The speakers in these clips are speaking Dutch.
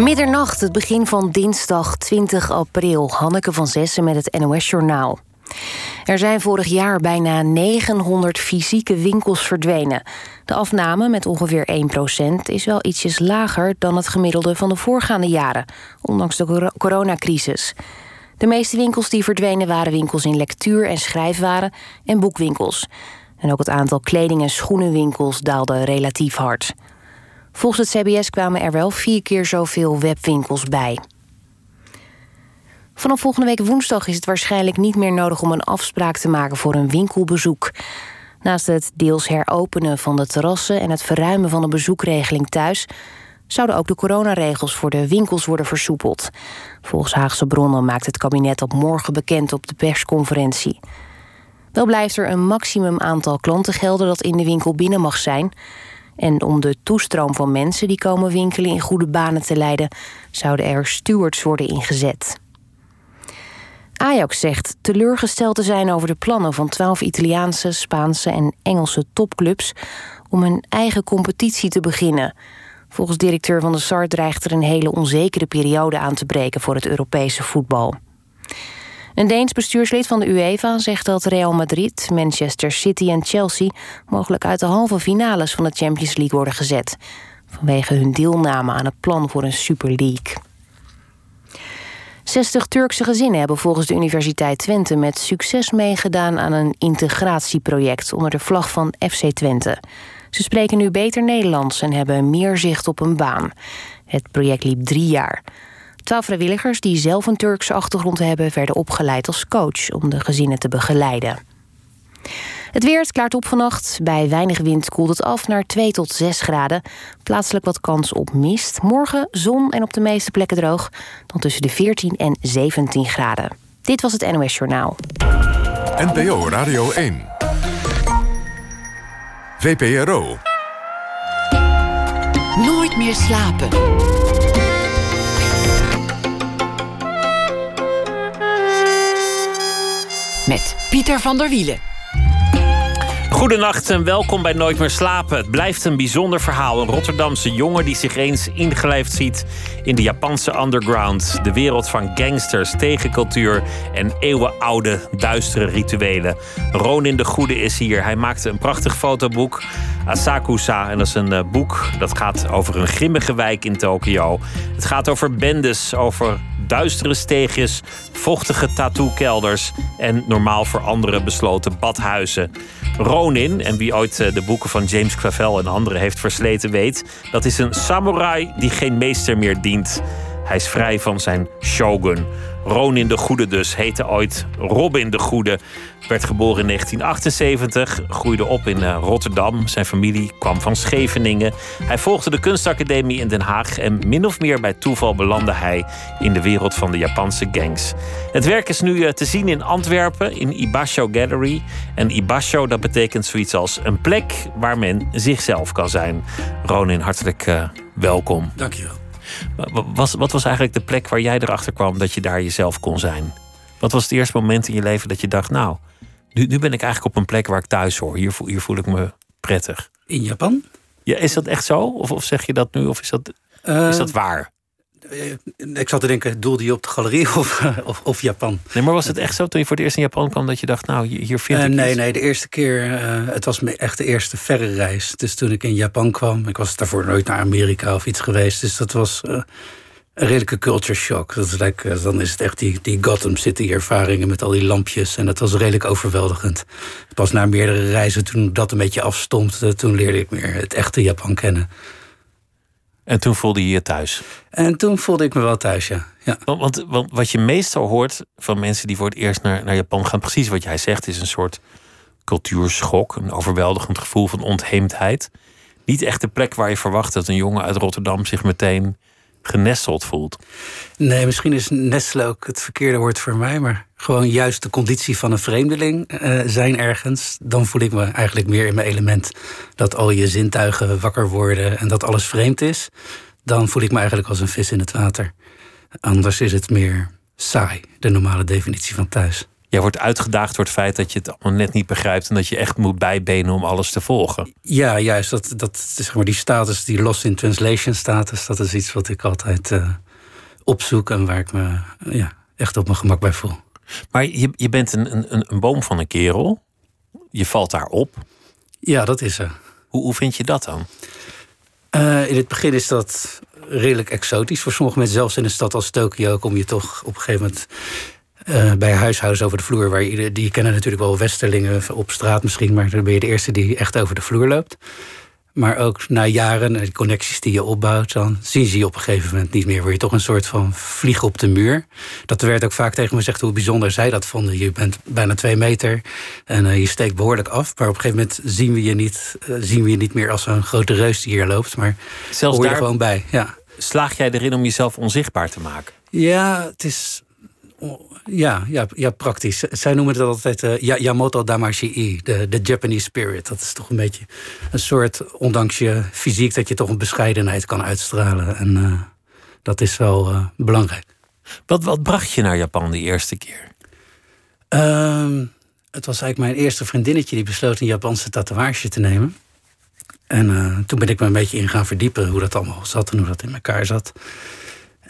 Middernacht, het begin van dinsdag 20 april. Hanneke van Zessen met het NOS-journaal. Er zijn vorig jaar bijna 900 fysieke winkels verdwenen. De afname met ongeveer 1% is wel ietsjes lager dan het gemiddelde van de voorgaande jaren, ondanks de coronacrisis. De meeste winkels die verdwenen waren winkels in lectuur- en schrijfwaren en boekwinkels. En ook het aantal kleding- en schoenenwinkels daalde relatief hard. Volgens het CBS kwamen er wel vier keer zoveel webwinkels bij. Vanaf volgende week woensdag is het waarschijnlijk niet meer nodig om een afspraak te maken voor een winkelbezoek. Naast het deels heropenen van de terrassen en het verruimen van de bezoekregeling thuis, zouden ook de coronaregels voor de winkels worden versoepeld. Volgens Haagse bronnen maakt het kabinet dat morgen bekend op de persconferentie. Wel blijft er een maximum aantal klanten gelden dat in de winkel binnen mag zijn. En om de toestroom van mensen die komen winkelen in goede banen te leiden, zouden er stewards worden ingezet. Ajax zegt teleurgesteld te zijn over de plannen van twaalf Italiaanse, Spaanse en Engelse topclubs om een eigen competitie te beginnen. Volgens directeur van de SAR dreigt er een hele onzekere periode aan te breken voor het Europese voetbal. Een Deens bestuurslid van de UEFA zegt dat Real Madrid, Manchester City en Chelsea mogelijk uit de halve finales van de Champions League worden gezet. Vanwege hun deelname aan het plan voor een Super League. 60 Turkse gezinnen hebben volgens de Universiteit Twente met succes meegedaan aan een integratieproject onder de vlag van FC Twente. Ze spreken nu beter Nederlands en hebben meer zicht op een baan. Het project liep drie jaar. Twaalf vrijwilligers die zelf een Turkse achtergrond hebben, werden opgeleid als coach om de gezinnen te begeleiden. Het weer het klaart op vannacht. Bij weinig wind koelt het af naar 2 tot 6 graden. Plaatselijk wat kans op mist. Morgen zon en op de meeste plekken droog. Dan tussen de 14 en 17 graden. Dit was het NOS Journaal. NPO Radio 1. VPRO. Nooit meer slapen. Met Pieter van der Wielen. Goedenacht en welkom bij Nooit meer slapen. Het blijft een bijzonder verhaal. Een Rotterdamse jongen die zich eens ingelijfd ziet in de Japanse underground. De wereld van gangsters, tegencultuur en eeuwenoude duistere rituelen. Ronin de Goede is hier. Hij maakte een prachtig fotoboek, Asakusa. En dat is een eh, boek dat gaat over een grimmige wijk in Tokio. Het gaat over bendes, over duistere steegjes, vochtige tattoo-kelders en normaal voor anderen besloten badhuizen. Ronin, en wie ooit eh, de boeken van James Clavell en anderen heeft versleten weet, dat is een samurai die geen meester meer dient. Hij is vrij van zijn shogun. Ronin de Goede dus, heette ooit Robin de Goede. Werd geboren in 1978, groeide op in eh, Rotterdam. Zijn familie kwam van Scheveningen. Hij volgde de kunstacademie in Den Haag en min of meer bij toeval belandde hij in de wereld van de Japanse gangs. Het werk is nu eh, te zien in Antwerpen in Ibasho Gallery. En Ibasho dat betekent zoiets als een plek waar men zichzelf kan zijn. Ronin, hartelijk uh, welkom. Dankjewel. Was, wat was eigenlijk de plek waar jij erachter kwam dat je daar jezelf kon zijn? Wat was het eerste moment in je leven dat je dacht, nou, nu, nu ben ik eigenlijk op een plek waar ik thuis hoor. Hier, voel, hier voel ik me prettig. In Japan? Ja, is dat echt zo? Of, of zeg je dat nu? Of is dat, is dat waar? Eh, ik zat te denken, doelde je op de galerie of, of, of, Japan? Nee, maar was het echt zo toen je voor het eerst in Japan kwam dat je dacht, nou, hier vind ik. Uh, nee, nee, de eerste keer, uh, het was echt de eerste verre reis. Dus toen ik in Japan kwam, ik was daarvoor nooit naar Amerika of iets geweest. Dus dat was een redelijke culture shock. Dat is like, dan is het echt die, die Gotham City ervaringen met al die lampjes. En dat was redelijk overweldigend. Pas na meerdere reizen, toen dat een beetje afstond, toen leerde ik meer het echte Japan kennen. En toen voelde je je thuis? En toen voelde ik me wel thuis, ja. ja. Want, want, want, wat je meestal hoort van mensen die voor het eerst naar, naar Japan gaan, precies wat jij zegt, is een soort cultuurschok, een overweldigend gevoel van ontheemdheid. Niet echt de plek waar je verwacht dat een jongen uit Rotterdam zich meteen genesteld voelt. Nee, misschien is nestelen ook het verkeerde woord voor mij, maar gewoon juist de conditie van een vreemdeling uh, zijn ergens, dan voel ik me eigenlijk meer in mijn element. Dat al je zintuigen wakker worden en dat alles vreemd is, dan voel ik me eigenlijk als een vis in het water. Anders is het meer saai, de normale definitie van thuis. Jij wordt uitgedaagd door het feit dat je het allemaal net niet begrijpt en dat je echt moet bijbenen om alles te volgen. Ja, juist. Dat, dat, zeg maar, die status, die lost in translation status, dat is iets wat ik altijd uh, opzoek en waar ik me ja, echt op mijn gemak bij voel. Maar je, je bent een, een, een boom van een kerel. Je valt daar op. Ja, dat is er. Hoe, hoe vind je dat dan? Uh, in het begin is dat redelijk exotisch voor sommige mensen. Zelfs in een stad als Tokio kom je toch op een gegeven moment uh, bij huishouden over de vloer. Waar je, die kennen natuurlijk wel westerlingen op straat misschien, maar dan ben je de eerste die echt over de vloer loopt. Maar ook na jaren en de connecties die je opbouwt, dan zien ze je op een gegeven moment niet meer. Word je toch een soort van vlieg op de muur. Dat werd ook vaak tegen me gezegd hoe bijzonder zij dat vonden. Je bent bijna twee meter en uh, je steekt behoorlijk af. Maar op een gegeven moment zien we je niet, uh, zien we je niet meer als een grote reus die hier loopt. Maar Zelfs hoor je daar gewoon bij. Ja. Slaag jij erin om jezelf onzichtbaar te maken? Ja, het is ja, ja, ja, praktisch. Zij noemen het altijd uh, Yamoto Damashii, de, de Japanese spirit. Dat is toch een beetje een soort, ondanks je fysiek, dat je toch een bescheidenheid kan uitstralen. En uh, dat is wel uh, belangrijk. Wat, wat bracht je naar Japan de eerste keer? Uh, het was eigenlijk mijn eerste vriendinnetje die besloot een Japanse tatoeage te nemen. En toen ben ik me een beetje in gaan verdiepen hoe dat allemaal zat en hoe dat in elkaar zat.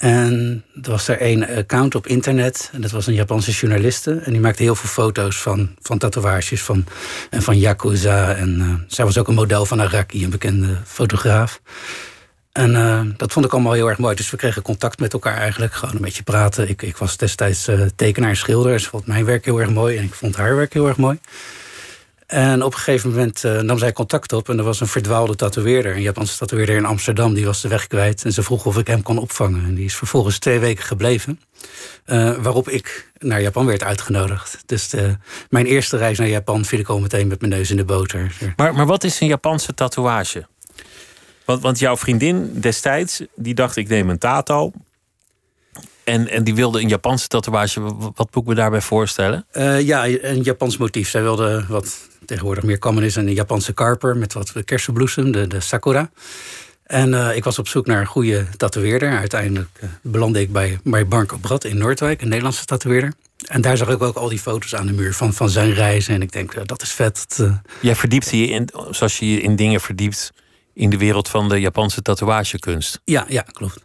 En er was er een account op internet. En dat was een Japanse journaliste. En die maakte heel veel foto's van, van tatoeages van, en van Yakuza. En uh, zij was ook een model van Araki, een bekende fotograaf. En uh, dat vond ik allemaal heel erg mooi. Dus we kregen contact met elkaar eigenlijk. Gewoon een beetje praten. Ik, ik was destijds uh, tekenaar en schilder. Ze vond mijn werk heel erg mooi. En ik vond haar werk heel erg mooi. En op een gegeven moment uh, nam zij contact op en er was een verdwaalde tatoeëerder, een Japanse tatoeëerder in Amsterdam, die was de weg kwijt. En ze vroeg of ik hem kon opvangen. En die is vervolgens twee weken gebleven. Uh, waarop ik naar Japan werd uitgenodigd. Dus de, mijn eerste reis naar Japan viel ik al meteen met mijn neus in de boter. Maar, maar wat is een Japanse tatoeage? Want, want jouw vriendin destijds, die dacht ik neem een tato. En, en die wilde een Japanse tatoeage. Wat moet ik me daarbij voorstellen? Uh, ja, een Japans motief. Zij wilde wat tegenwoordig meer common is, een Japanse karper met wat kersenbloesem, de, de sakura. En uh, ik was op zoek naar een goede tatoeëerder. Uiteindelijk uh, belandde ik bij, bij Barco Brad in Noordwijk, een Nederlandse tatoeëerder. En daar zag ik ook al die foto's aan de muur van, van zijn reizen. En ik denk, uh, dat is vet. Jij verdiept je in, zoals je je in dingen verdiept in de wereld van de Japanse tatoeagekunst. Ja, ja, klopt.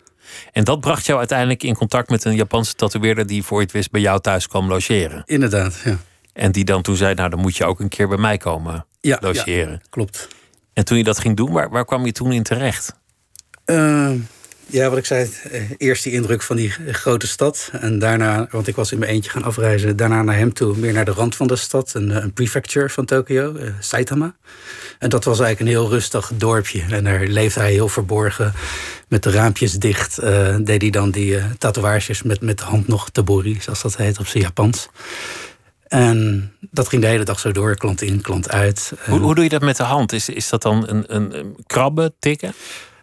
En dat bracht jou uiteindelijk in contact met een Japanse tatoeëerder die voor je het wist bij jou thuis kwam logeren. Inderdaad, ja. En die dan toen zei, nou dan moet je ook een keer bij mij komen ja, logeren. Ja, klopt. En toen je dat ging doen, waar, waar kwam je toen in terecht? Uh, ja, wat ik zei, eh, eerst die indruk van die grote stad. En daarna, want ik was in mijn eentje gaan afreizen, daarna naar hem toe, meer naar de rand van de stad. Een, een prefecture van Tokio, uh, Saitama. En dat was eigenlijk een heel rustig dorpje. En daar leefde hij heel verborgen, met de raampjes dicht. Uh, deed hij dan die tatoeages met, met de hand nog tabori, zoals dat heet op zijn Japans. En dat ging de hele dag zo door, klant in, klant uit. Hoe, hoe doe je dat met de hand? Is, is dat dan een, een, een krabben, tikken?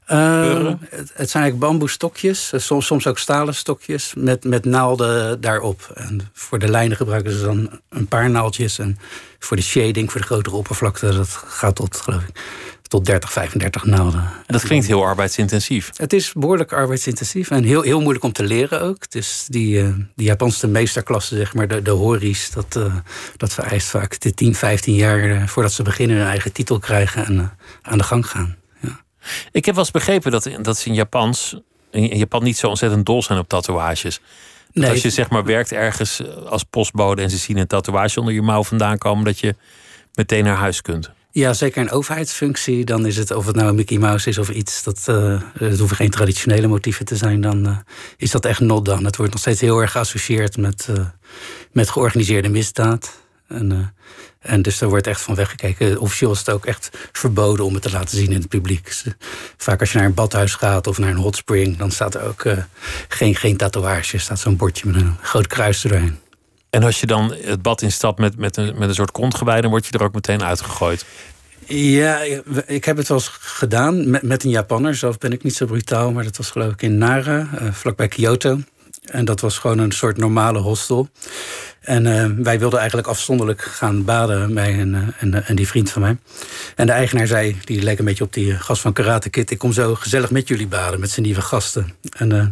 Uh, het, het, zijn eigenlijk bamboestokjes, eh, soms, soms ook stalen stokjes met, met naalden daarop. En voor de lijnen gebruiken ze dan een paar naaldjes. En voor de shading, voor de grotere oppervlakte, dat gaat tot, geloof ik, tot 30, 35 naalden. Dat klinkt heel arbeidsintensief. Het is behoorlijk arbeidsintensief en heel, heel moeilijk om te leren ook. Dus die, uh, die Japanse meesterklasse, zeg maar, de, de horis, dat, uh, dat vereist vaak de 10, 15 jaar uh, voordat ze beginnen hun eigen titel krijgen en aan de gang gaan. Ja. Ik heb wel eens begrepen dat, dat ze in Japans, in Japan niet zo ontzettend dol zijn op tatoeages. Nee. Als je zeg maar werkt ergens als postbode en ze zien een tatoeage onder je mouw vandaan komen, dat je meteen naar huis kunt. Ja, zeker een overheidsfunctie. Dan is het, of het nou een Mickey Mouse is of iets, dat, uh, het hoeven geen traditionele motieven te zijn. Dan uh, is dat echt not dan. Het wordt nog steeds heel erg geassocieerd met, uh, met georganiseerde misdaad. En, en dus daar wordt echt van weggekeken. Officieel is het ook echt verboden om het te laten zien in het publiek. Dus, vaak als je naar een badhuis gaat of naar een hot spring, dan staat er ook geen, geen tatoeage. Er staat zo'n bordje met een groot kruis erin. En als je dan het bad instapt met, met, een, met een soort kontgewei, dan word je er ook meteen uitgegooid. Ja, ik heb het wel eens gedaan met, met een Japanner. Zelf ben ik niet zo brutaal, maar dat was geloof ik in Nara, uh, vlakbij Kyoto. En dat was gewoon een soort normale hostel. En uh, wij wilden eigenlijk afzonderlijk gaan baden, mij en, en, en, die vriend van mij. En de eigenaar zei, die leek een beetje op die gast van Karate Kid... ik kom zo gezellig met jullie baden, met zijn nieuwe gasten. En uh,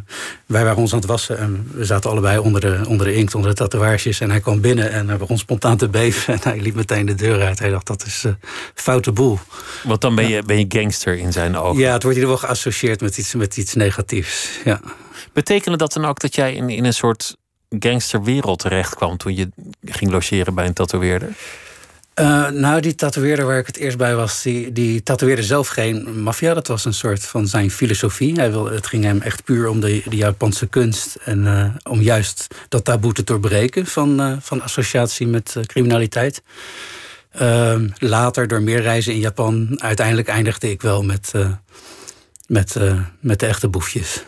wij waren ons aan het wassen en we zaten allebei onder de, onder de inkt, onder de tatoeages. En hij kwam binnen en hij begon spontaan te beven. En hij liep meteen de deur uit. Hij dacht, dat is foute boel. Want dan ben je, ben je gangster in zijn ogen. Ja, het wordt hier wel geassocieerd met iets, met iets negatiefs, ja. Betekende dat dan ook dat jij in, in een soort gangsterwereld terecht kwam toen je ging logeren bij een tatoeëerder? Uh, nou, die tatoeëerder waar ik het eerst bij was, die, die tatoeëerde zelf geen maffia. Dat was een soort van zijn filosofie. Hij wil, het ging hem echt puur om de, de Japanse kunst. En uh, om juist dat taboe te doorbreken van, uh, van associatie met criminaliteit. Ehm, later, door meer reizen in Japan, uiteindelijk eindigde ik wel met, met, met de echte boefjes.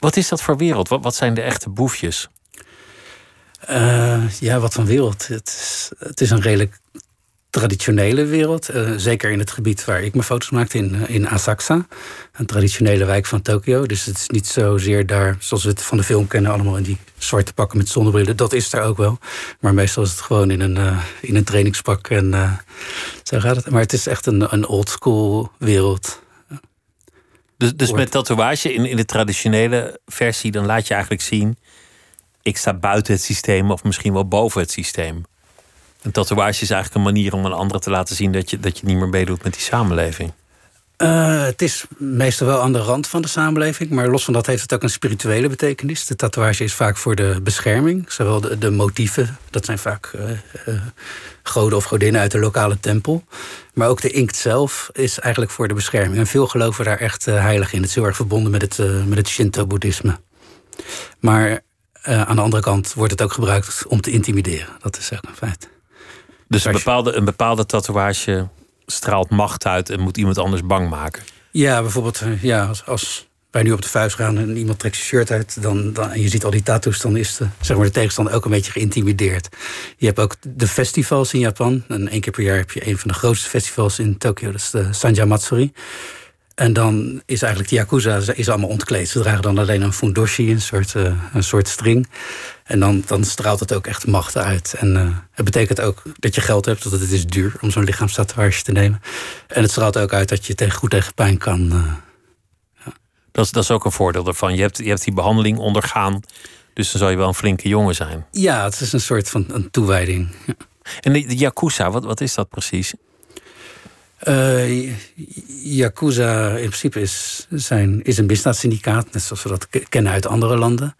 Wat is dat voor wereld? Wat, wat zijn de echte boefjes? Uh, ja, wat van wereld. Het is, het is een redelijk traditionele wereld. Uh, zeker in het gebied waar ik mijn foto's maakte, in, uh, in Asakusa. Een traditionele wijk van Tokio. Dus het is niet zozeer daar, zoals we het van de film kennen... allemaal in die zwarte pakken met zonnebrillen. Dat is er ook wel. Maar meestal is het gewoon in een, in een trainingspak. En zo gaat het. Maar het is echt een, een old school wereld. Dus, dus met tatoeage in, in de traditionele versie, dan laat je eigenlijk zien: ik sta buiten het systeem of misschien wel boven het systeem. Een tatoeage is eigenlijk een manier om een andere te laten zien dat je, dat je niet meer meedoet met die samenleving. Uh, het is meestal wel aan de rand van de samenleving, maar los van dat heeft het ook een spirituele betekenis. De tatoeage is vaak voor de bescherming, zowel de, de motieven, dat zijn vaak uh, uh, goden of godinnen uit de lokale tempel. Maar ook de inkt zelf is eigenlijk voor de bescherming. En veel geloven daar echt heilig in. Het is heel erg verbonden met het, met het Shinto-boeddhisme. Maar aan de andere kant wordt het ook gebruikt om te intimideren. Dat is echt een feit. Dus een bepaalde, een bepaalde tatoeage straalt macht uit en moet iemand anders bang maken. Ja, bijvoorbeeld ja, als, als wij nu op de vuist gaan en iemand trekt zijn shirt uit, dan, dan, en je ziet al die tattoos, dan is de, zeg maar, de tegenstander ook een beetje geïntimideerd. Je hebt ook de festivals in Japan. En één keer per jaar heb je een van de grootste festivals in Tokio, dat is de Sanja Matsuri. En dan is eigenlijk de Yakuza is allemaal ontkleed. Ze dragen dan alleen een fundoshi, een soort, uh, een soort string. En dan, dan straalt het ook echt macht uit. En uh, het betekent ook dat je geld hebt, want het is duur om zo'n lichaamstatoeage te nemen. En het straalt ook uit dat je tegen, goed tegen pijn kan. Uh, ja. dat, is, dat is ook een voordeel ervan. Je hebt, je hebt die behandeling ondergaan, dus dan zal je wel een flinke jongen zijn. Ja, het is een soort van een toewijding. Ja. En de, de Yakuza, wat, wat is dat precies? Uh, Yakuza in principe is, zijn, is een misdaadsyndicaat, net zoals we dat kennen uit andere landen.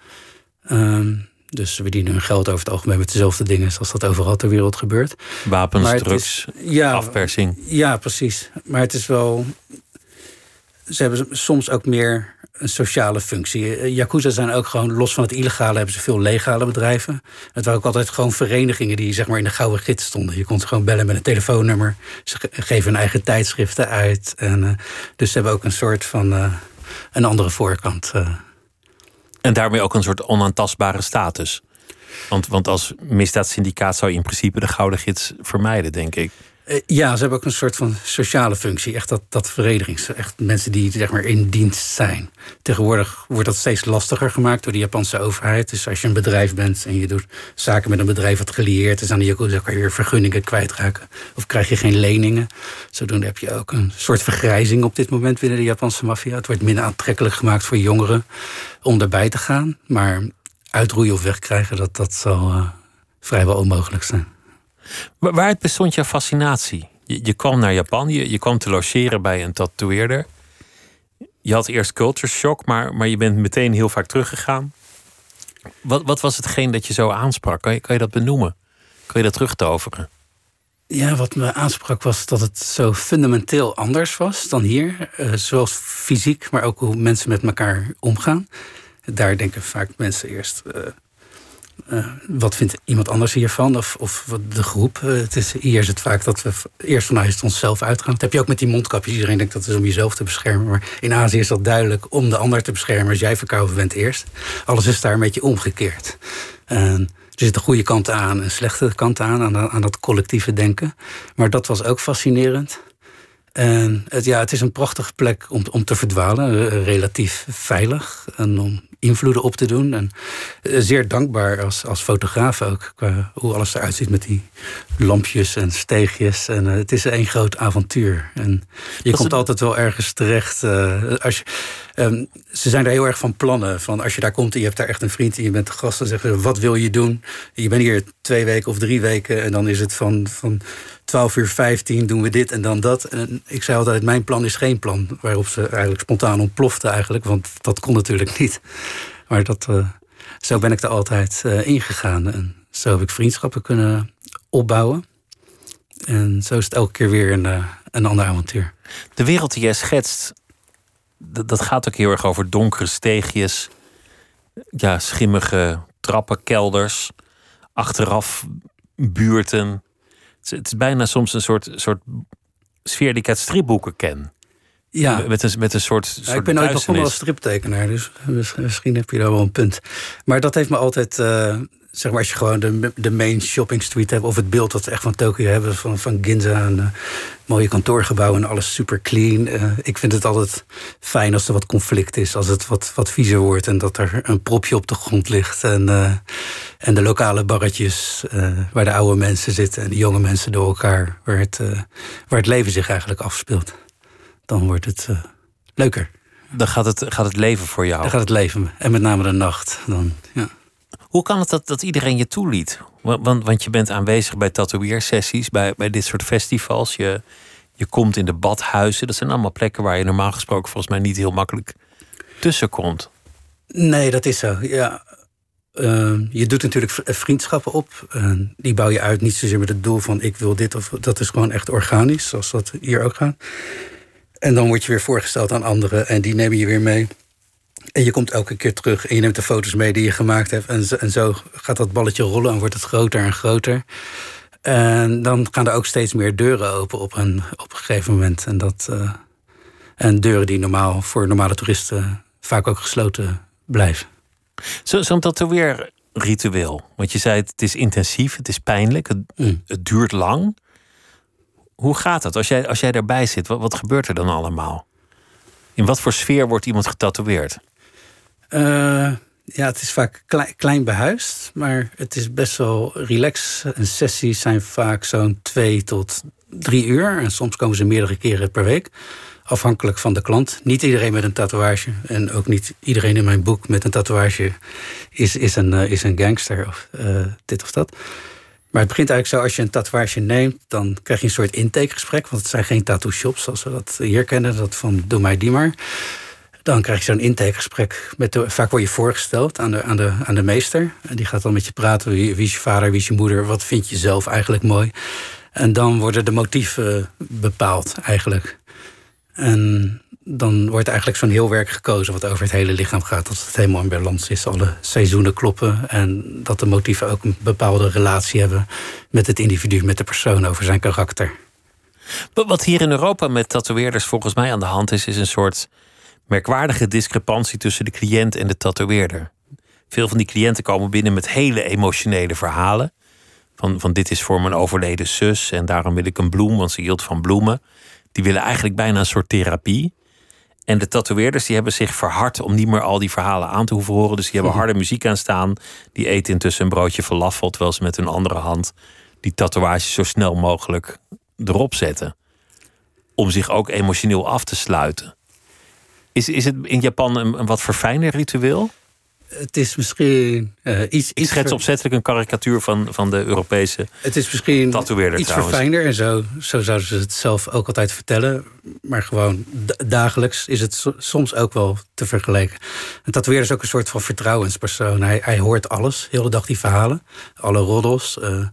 Uh, dus ze verdienen hun geld over het algemeen met dezelfde dingen zoals dat overal ter wereld gebeurt. Wapens, drugs, ja, afpersing. Ja, precies. Maar het is wel. Ze hebben soms ook meer een sociale functie. Eh, Yakuza zijn ook gewoon, los van het illegale, hebben ze veel legale bedrijven. Het waren ook altijd gewoon verenigingen die zeg maar in de gouden gids stonden. Je kon gewoon bellen met een telefoonnummer. Ze geven hun eigen tijdschriften uit. En, uh, dus ze hebben ook een soort van uh, een andere voorkant. En daarmee ook een soort onaantastbare status. Want, want als misdaadsyndicaat zou je in principe de gouden gids vermijden, denk ik. Uh, ja, ze hebben ook een soort van sociale functie. Echt dat, dat verenigings. Echt mensen die zeg maar in dienst zijn. Tegenwoordig wordt dat steeds lastiger gemaakt door de Japanse overheid. Dus als je een bedrijf bent en je doet zaken met een bedrijf wat gelieerd is aan de kan je weer vergunningen kwijtraken. Of krijg je geen leningen. Zodoende heb je ook een soort vergrijzing op dit moment binnen de Japanse maffia. Het wordt minder aantrekkelijk gemaakt voor jongeren om erbij te gaan. Maar uitroeien of wegkrijgen, dat, dat zal uh, vrijwel onmogelijk zijn. Waar bestond jouw fascinatie? Je, je kwam naar Japan, je, kwam te logeren bij een tatoeëerder. Je had eerst culture shock, maar, maar je bent meteen heel vaak teruggegaan. Wat, wat was hetgeen dat je zo aansprak? Kan je, kan je dat benoemen? Kan je dat terugtoveren? Ja, wat me aansprak was dat het zo fundamenteel anders was dan hier. Uh, zoals fysiek, maar ook hoe mensen met elkaar omgaan. Daar denken vaak mensen eerst. Uh, uh, wat vindt iemand anders hiervan? Of, of de groep? Uh, het is, hier is het vaak dat we eerst vanuit onszelf uitgaan. Dat heb je ook met die mondkapjes. Iedereen denkt dat het is om jezelf te beschermen. Maar in Azië is dat duidelijk om de ander te beschermen. Als jij verkouden bent eerst. Alles is daar een beetje omgekeerd. Er zitten goede kanten aan en slechte kanten aan, aan, aan dat collectieve denken. Maar dat was ook fascinerend. En het, ja, het is een prachtige plek om, om te verdwalen, relatief veilig. En om invloeden op te doen. En zeer dankbaar als, als fotograaf ook. Qua hoe alles eruit ziet met die lampjes en steegjes. En het is een groot avontuur. En je komt altijd wel ergens terecht. als je, ehm, ze zijn daar heel erg van plannen. Van als je daar komt en je hebt daar echt een vriend en je bent de gast, dan zeggen ze: wat wil je doen? Je bent hier twee weken of drie weken en dan is het van, van 12 uur 15 doen we dit en dan dat. En ik zei altijd, mijn plan is geen plan. Waarop ze eigenlijk spontaan ontplofte eigenlijk. Want dat kon natuurlijk niet. Maar dat, uh, zo ben ik er altijd uh, ingegaan. En zo heb ik vriendschappen kunnen opbouwen. En zo is het elke keer weer een, uh, een ander avontuur. De wereld die jij schetst, dat, dat gaat ook heel erg over donkere steegjes. Ja, schimmige trappen, kelders. Achteraf buurten het is bijna soms een soort, soort sfeer die ik uit stripboeken ken. Ja. Met een, met een soort, soort Ik ben ooit begonnen als striptekenaar, dus misschien heb je daar wel een punt. Maar dat heeft me altijd... Uh, zeg maar als je gewoon de, de main shopping street hebt... of het beeld dat we echt van Tokio hebben, van, van Ginza... en uh, mooie kantoorgebouwen en alles super clean. Uh, ik vind het altijd fijn als er wat conflict is. Als het wat, wat viezer wordt en dat er een propje op de grond ligt... en en de lokale barretjes waar de oude mensen zitten en de jonge mensen door elkaar, waar het, waar het leven zich eigenlijk afspeelt. Dan wordt het uh, leuker. Dan gaat het, gaat het leven voor jou. Dan gaat het leven. En met name de nacht. Dan, ja. Hoe kan het dat, dat iedereen je toeliet? Want, want, want je bent aanwezig bij tatoeëersessies, bij, bij dit soort festivals. Je, je komt in de badhuizen. Dat zijn allemaal plekken waar je normaal gesproken volgens mij niet heel makkelijk tussen komt. Nee, dat is zo. Ja, Ehm, je doet natuurlijk vriendschappen op. die bouw je uit niet zozeer met het doel van ik wil dit of dat is gewoon echt organisch, zoals dat hier ook gaat. En dan word je weer voorgesteld aan anderen en die nemen je weer mee. En je komt elke keer terug en je neemt de foto's mee die je gemaakt hebt. En zo, en zo gaat dat balletje rollen en wordt het groter en groter. En dan gaan er ook steeds meer deuren open op een, op een gegeven moment. En, dat, uh, en deuren die normaal voor normale toeristen vaak ook gesloten blijven. Zo'n zo tatoeëerritueel. Want je zei het, het is intensief, het is pijnlijk, het, mm. het, duurt lang. Hoe gaat dat? Als jij, als jij daarbij zit, wat, wat gebeurt er dan allemaal? In wat voor sfeer wordt iemand getatoeëerd? Uh, ja, het is vaak klein, klein, behuisd, maar het is best wel relaxed. En sessies zijn vaak zo'n twee tot drie uur. En soms komen ze meerdere keren per week afhankelijk van de klant. Niet iedereen met een tatoeage en ook niet iedereen in mijn boek met een tatoeage is, is, een, uh, is een gangster of uh, dit of dat. Maar het begint eigenlijk zo, als je een tatoeage neemt, dan krijg je een soort intakegesprek. Want het zijn geen tattoo shops zoals we dat hier kennen, dat van doe mij die maar. Dan krijg je zo'n intakegesprek. Met de, vaak word je voorgesteld aan de, aan, de, aan de meester. En die gaat dan met je praten. Wie, wie is je vader, wie is je moeder? Wat vind je zelf eigenlijk mooi? En dan worden de motieven bepaald eigenlijk. En dan wordt eigenlijk zo'n heel werk gekozen wat over het hele lichaam gaat. Dat het helemaal in balans is, alle seizoenen kloppen. En dat de motieven ook een bepaalde relatie hebben met het individu, met de persoon over zijn karakter. Wat hier in Europa met tatoeëerders volgens mij aan de hand is, is een soort merkwaardige discrepantie tussen de cliënt en de tatoeëerder. Veel van die cliënten komen binnen met hele emotionele verhalen. Van, van dit is voor mijn overleden zus en daarom wil ik een bloem, want ze hield van bloemen die willen eigenlijk bijna een soort therapie. En de tatoeëerders die hebben zich verhard om niet meer al die verhalen aan te hoeven horen. Dus die hebben harde muziek aan staan. Die eten intussen een broodje falafel, terwijl ze met hun andere hand die tatoeages zo snel mogelijk erop zetten. Om zich ook emotioneel af te sluiten. Is, is het in Japan een, een wat verfijnder ritueel? Het is misschien uh, iets. Ik schets opzettelijk een karikatuur van, van de Europese. Het is misschien iets trouwens. verfijnder en zo, zo zouden ze het zelf ook altijd vertellen. Maar gewoon dagelijks is het soms ook wel te vergelijken. Een tatoeëerder is ook een soort van vertrouwenspersoon. Hij, hij hoort alles, de hele dag die verhalen, alle roddels. Uh,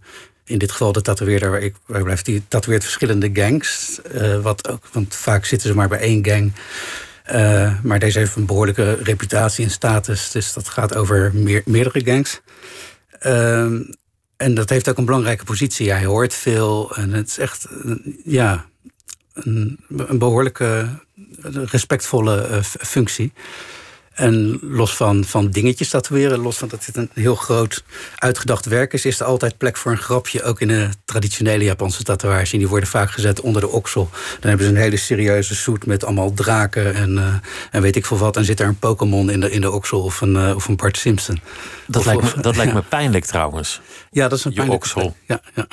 in dit geval de tatoeëerder waar ik waar blijf, die tatoeëert verschillende gangs. Uh, wat ook, want vaak zitten ze maar bij één gang. Uh, maar deze heeft een behoorlijke reputatie en status. Dus dat gaat over meer, meerdere gangs. Uh, en dat heeft ook een belangrijke positie. Hij hoort veel. En het is echt ja, een, behoorlijke respectvolle uh, functie. En los van, van dingetjes tatoeëren, los van dat dit een heel groot uitgedacht werk is, is er altijd plek voor een grapje. Ook in de traditionele Japanse tatoeages. En die worden vaak gezet onder de oksel. Dan hebben ze een hele serieuze suit met allemaal draken en, uh, en weet ik veel wat. En zit er een Pokémon in de, in de oksel of een, uh, of een Bart Simpson. Dat, Of- lijkt, me, dat lijkt me pijnlijk trouwens. Ja, dat is een Je pijnlijke oksel. Ja, ja.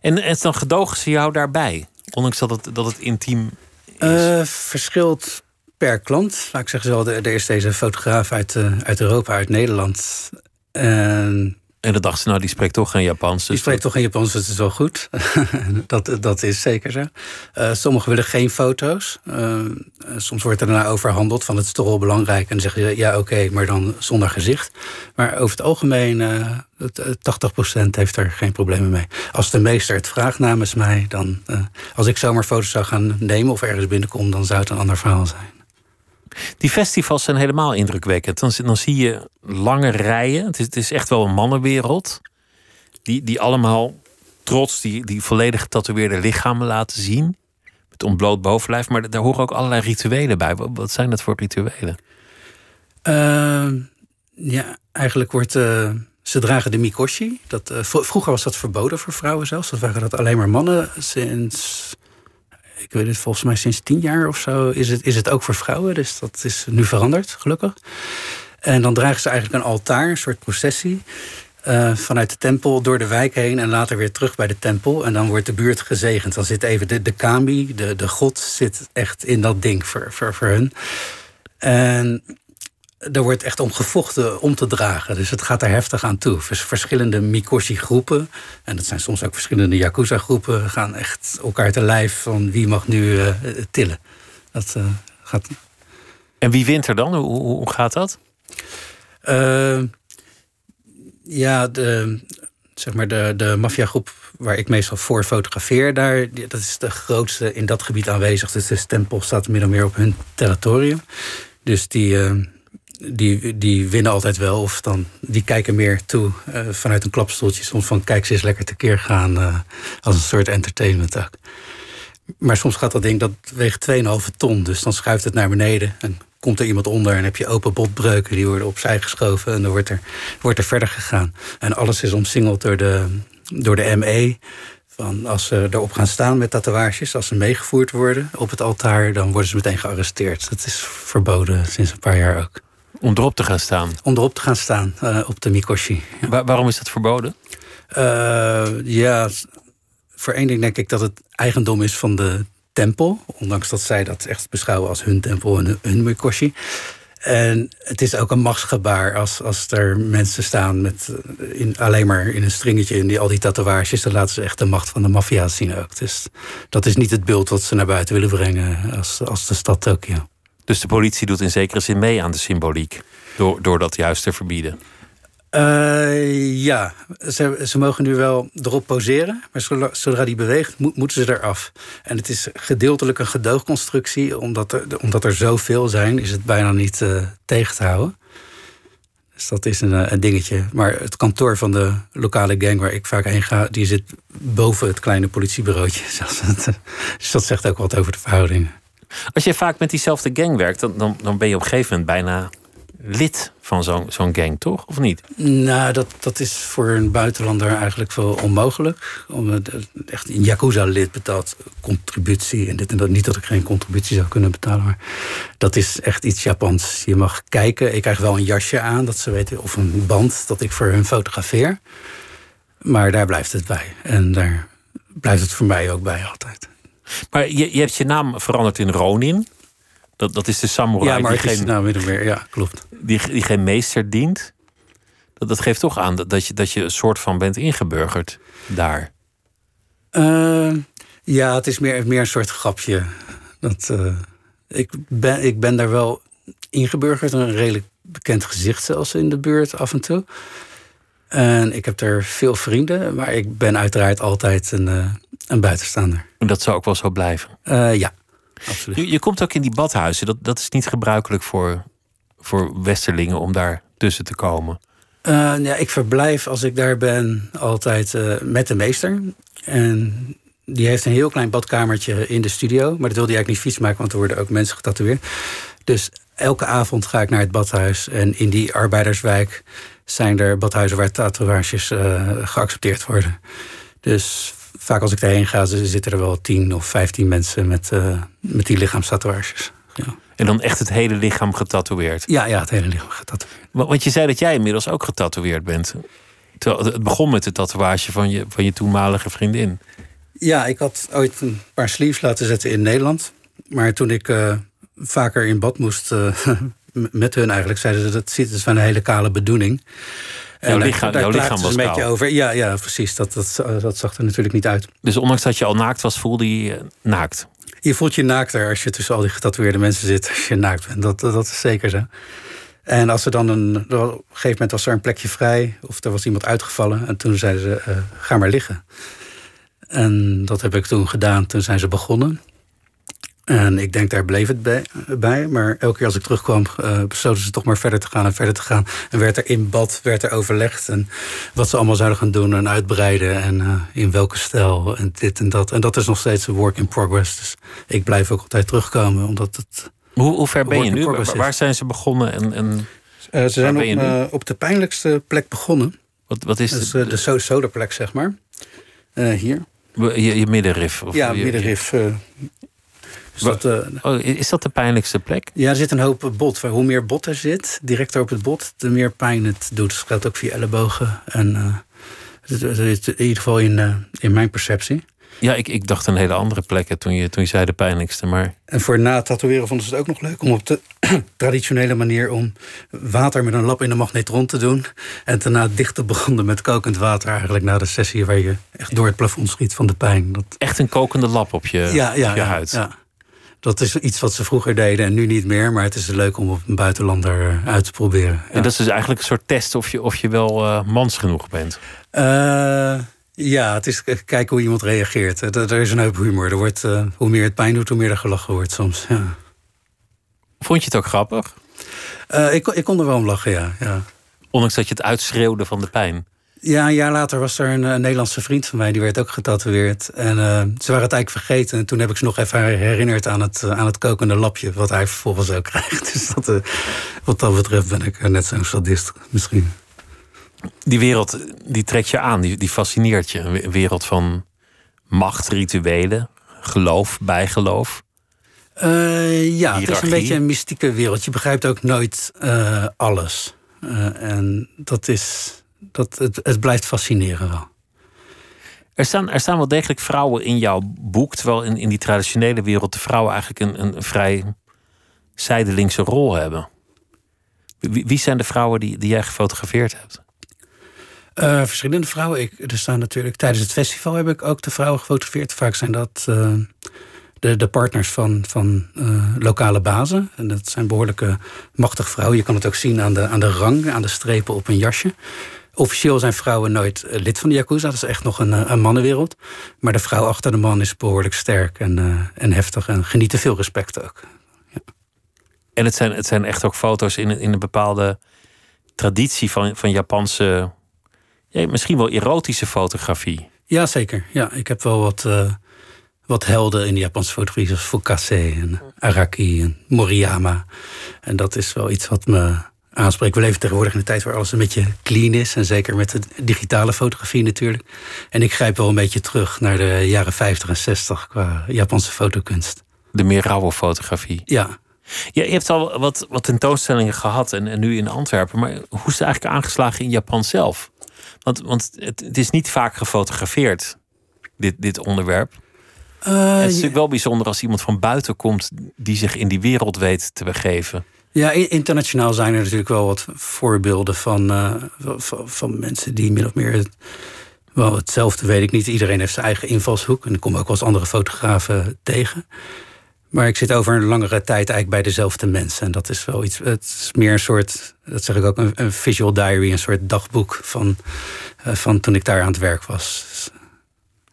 En, en dan gedogen ze jou daarbij. Ondanks dat het, dat het intiem is. Eh, verschilt per klant. Laat ik zeggen zo, er er is deze fotograaf uit, eh, uit Europa, uit Nederland. En en dan dachten ze, nou, die spreekt toch geen Japans. die Dus spreekt toch in Japans, dat is wel goed. dat, dat is zeker zo. Eh, sommigen willen geen foto's. Eh, soms wordt er daarna overhandeld van het is toch wel belangrijk. En dan zeggen ze ja, oké, maar dan zonder gezicht. Maar over het algemeen, eh, het, eh, 80% heeft er geen problemen mee. Als de meester het vraagt namens mij, dan... als ik zomaar foto's zou gaan nemen of ergens binnenkom... dan zou het een ander verhaal zijn. Die festivals zijn helemaal indrukwekkend. Dan, dan zie je lange rijen. Het is, het is echt wel een mannenwereld. Die, die allemaal trots die, die volledig getatoeëerde lichamen laten zien. Met ontbloot bovenlijf. Maar daar horen ook allerlei rituelen bij. Wat, zijn dat voor rituelen? Ehm, ja, eigenlijk wordt. eh, ze dragen de mikoshi. Dat, eh, vro- vroeger was dat verboden voor vrouwen zelfs. Dat waren dat alleen maar mannen. Sinds. Ik weet het, volgens mij sinds tien jaar of zo is het, is het ook voor vrouwen. Dus dat is nu veranderd, gelukkig. En dan dragen ze eigenlijk een altaar, een soort processie. eh, vanuit de tempel door de wijk heen en later weer terug bij de tempel. En dan wordt de buurt gezegend. Dan zit even de, de kami, de, de god, zit echt in dat ding voor, voor, voor hun. En er wordt echt om gevochten om te dragen. Dus het gaat er heftig aan toe. Vers- verschillende Mikoshi-groepen, en dat zijn soms ook verschillende Yakuza-groepen, gaan echt elkaar te lijf van wie mag nu eh, tillen. Dat eh, gaat. En wie wint er dan? Hoe, hoe, gaat dat? Eh, ja, de, zeg maar de, de maffiagroep waar ik meestal voor fotografeer, daar, dat is de grootste in dat gebied aanwezig. Dus de stempel staat min of meer op hun territorium. Dus die, eh, die, die winnen altijd wel. Of dan, die kijken meer toe eh, vanuit een klapstoeltje. Soms van kijk ze eens lekker tekeer gaan. eh, als een soort entertainment. Maar soms gaat dat ding, dat weegt 2,5 ton. Dus dan schuift het naar beneden. En komt er iemand onder en heb je open botbreuken. Die worden opzij geschoven en dan wordt er, wordt er verder gegaan. En alles is omsingeld door de, door de ME. Van als ze erop gaan staan met tatoeages, als ze meegevoerd worden op het altaar, dan worden ze meteen gearresteerd. Dat is verboden sinds een paar jaar ook. Om erop te gaan staan. Om erop te gaan staan eh, op de Mikoshi. Ja. Wa- waarom is dat verboden? Eh, ja, voor één ding denk ik dat het eigendom is van de tempel. Ondanks dat zij dat echt beschouwen als hun tempel en hun- hun Mikoshi. En het is ook een machtsgebaar als, als er mensen staan met eh, in, alleen maar in een stringetje in die, al die tatoeages. Dan laten ze echt de macht van de maffia zien ook. Dus dat is niet het beeld wat ze naar buiten willen brengen als, als de stad Tokio. Dus de politie doet in zekere zin mee aan de symboliek. Door, door dat juist te verbieden. Eh, ja, ze, ze mogen nu wel erop poseren, maar zodra, die beweegt, moet, moeten ze eraf. En het is gedeeltelijk een gedoogconstructie, omdat er, omdat er zoveel zijn, is het bijna niet eh, tegen te houden. Dus dat is een, eh, een dingetje. Maar het kantoor van de lokale gang waar ik vaak heen ga, die zit boven het kleine politiebureautje. Dus dat zegt ook wat over de verhoudingen. Als je vaak met diezelfde gang werkt, dan, dan, dan ben je op een gegeven moment bijna lid van zo'n gang, toch? Of niet? Nou, dat, dat is voor een buitenlander eigenlijk wel onmogelijk. Om, het- echt een Yakuza-lid betaalt contributie en dit en dat. Niet dat ik geen contributie zou kunnen betalen, maar dat is echt iets Japans. Je mag kijken. Ik krijg wel een jasje aan, dat ze weten, of een band dat ik voor hun fotografeer. Maar daar blijft het bij. En daar blijft het voor mij ook bij altijd. Maar je, je hebt je naam veranderd in Ronin. Dat, dat is de samurai ja, maar die, geen, nou. Ja, klopt. die, die geen meester dient. Dat, dat geeft toch aan dat, dat, je, dat je een soort van bent ingeburgerd daar. Eh, ja, het is meer, meer een soort grapje. Dat, eh, ik, ben, ik ben daar wel ingeburgerd. Een redelijk bekend gezicht zelfs in de buurt af en toe. En ik heb er veel vrienden. Maar ik ben uiteraard altijd een, eh, een buitenstaander. En dat zou ook wel zo blijven. Eh, ja, absoluut. Je, je komt ook in die badhuizen. Dat, dat is niet gebruikelijk voor, voor westerlingen om daar tussen te komen. Eh, ja, ik verblijf als ik daar ben altijd met de meester. En die heeft een heel klein badkamertje in de studio. Maar dat wil hij eigenlijk niet vies maken, want er worden ook mensen getatoeëerd. Dus elke avond ga ik naar het badhuis. En in die arbeiderswijk zijn er badhuizen waar tatoeages uh, geaccepteerd worden. Dus vaak als ik daarheen ga, zitten er wel 10 of 15 mensen met, uh, met die lichaamstatoeages. Ja. En dan echt het hele lichaam getatoeëerd? Ja, ja het hele lichaam getatoeëerd. Want je zei dat jij inmiddels ook getatoeëerd bent. Het begon met de tatoeage van je, van je toenmalige vriendin. Ja, ik had ooit een paar sleeves laten zetten in Nederland. Maar toen ik uh, vaker in bad moest uh, met hun eigenlijk, zeiden ze dat het van een hele kale bedoeling. Jouw lichaam, jouw lichaam was een beetje over. Ja, ja precies. Dat, dat, dat zag er natuurlijk niet uit. Dus ondanks dat je al naakt was, voelde je je naakt? Je voelt je naakter als je tussen al die getatoeëerde mensen zit. Als je naakt bent. Dat, dat, is zeker zo. En als er dan een, op een gegeven moment was er een plekje vrij. Of er was iemand uitgevallen. En toen zeiden ze, uh, ga maar liggen. En dat heb ik toen gedaan. Toen zijn ze begonnen. En ik denk, daar bleef het bij. Maar elke keer als ik terugkwam, uh, besloten ze toch maar verder te gaan en verder te gaan. En werd er in bad, werd er overlegd. En wat ze allemaal zouden gaan doen en uitbreiden. En uh, in welke stijl en dit en dat. En dat is nog steeds een work in progress. Dus ik blijf ook altijd terugkomen, omdat het... Hoe, hoe ver ben je nu? Waar, waar, zijn ze begonnen? En, en uh, ze zijn op, op, de pijnlijkste plek begonnen. Wat, wat is dus, de, de solarplek, zeg maar. hier. Je, je middenrif? Of ja, je, middenrif. Is dat, uh, oh, is dat de pijnlijkste plek? Ja, er zit een hoop bot. Hoe meer bot er zit, direct op het bot, de meer pijn het doet. Dat geldt ook via ellebogen. En uh, in ieder geval in, uh, in mijn perceptie. Ja, ik, ik dacht een hele andere plekken toen je, toen je zei de pijnlijkste. Maar... En voor na tatoeëren vonden ze het ook nog leuk om op de traditionele manier om water met een lap in de magnetron te doen. En daarna dicht te branden met kokend water. Eigenlijk na de sessie waar je echt door het plafond schiet van de pijn. Dat... Echt een kokende lap op je, ja, ja, op je huid. Ja. Dat is iets wat ze vroeger deden en nu niet meer. Maar het is leuk om op een buitenlander eh, uit te proberen. En dat is dus eigenlijk een soort test of je, of je wel uh, mans genoeg bent? Uh, ja, het is kijken hoe iemand reageert. Er, is een hoop humor. Er wordt, uh, hoe meer het pijn doet, hoe meer er gelachen wordt soms. Ja. Vond je het ook grappig? ik, ik kon er wel om lachen, ja, ja. Ondanks dat je het uitschreeuwde van de pijn? Ja, een jaar later was er een, Nederlandse vriend van mij, die werd ook getatoeëerd. En uh, ze waren het eigenlijk vergeten. En toen heb ik ze nog even herinnerd aan het, aan het kokende lapje, wat hij vervolgens ook krijgt. Dus dat, uh, wat dat betreft ben ik net zo'n sadist misschien. Die wereld die trekt je aan, die, die fascineert je. Een wereld van macht, rituelen, geloof, bijgeloof. Uh, ja, het is een beetje een mystieke wereld. Je begrijpt ook nooit alles. en dat is dat, het, het blijft fascineren wel. Er staan, er staan wel degelijk vrouwen in jouw boek, terwijl in, in die traditionele wereld de vrouwen eigenlijk een, een vrij zijdelingse rol hebben. Wie, wie zijn de vrouwen die, die jij gefotografeerd hebt? Uh, verschillende vrouwen. Ik, er staan natuurlijk tijdens het festival heb ik ook de vrouwen gefotografeerd. Vaak zijn dat uh, de, de partners van, van uh, lokale bazen. En dat zijn behoorlijke machtige vrouwen. Je kan het ook zien aan de, aan de rang, aan de strepen op een jasje. Officieel zijn vrouwen nooit eh, lid van de Yakuza. Dat is echt nog een, eh, een mannenwereld. Maar de vrouw achter de man is behoorlijk sterk en, uh, en heftig. En geniet veel respect ook. Ja. En het zijn, het zijn echt ook foto's in, in een bepaalde traditie van, van Japanse... Ja, misschien wel erotische fotografie. Ja, zeker. Ja, ik heb wel wat, uh, wat helden in de Japanse fotografie. Zoals Fukase en Araki en Moriyama. En dat is wel iets wat me aanspreekt. We leven tegenwoordig in een tijd waar alles een beetje clean is. En zeker met de digitale fotografie natuurlijk. En ik grijp wel een beetje terug naar de jaren 50 en 60 qua Japanse fotokunst. De meer rauwe fotografie. Ja. ja je hebt al wat, wat tentoonstellingen gehad en, en nu in Antwerpen. Maar hoe is het eigenlijk aangeslagen in Japan zelf? Want, want het, het is niet vaak gefotografeerd, dit, dit onderwerp. Uh, het is natuurlijk wel bijzonder als iemand van buiten komt die zich in die wereld weet te begeven. Ja, internationaal zijn er natuurlijk wel wat voorbeelden van, uh, van, mensen die min of meer. Wel, hetzelfde weet ik niet. Iedereen heeft zijn eigen invalshoek. En ik kom ook wel eens andere fotografen tegen. Maar ik zit over een langere tijd eigenlijk bij dezelfde mensen. En dat is wel iets. Het is meer een soort. Dat zeg ik ook, een, een visual diary, een soort dagboek van, uh, van toen ik daar aan het werk was.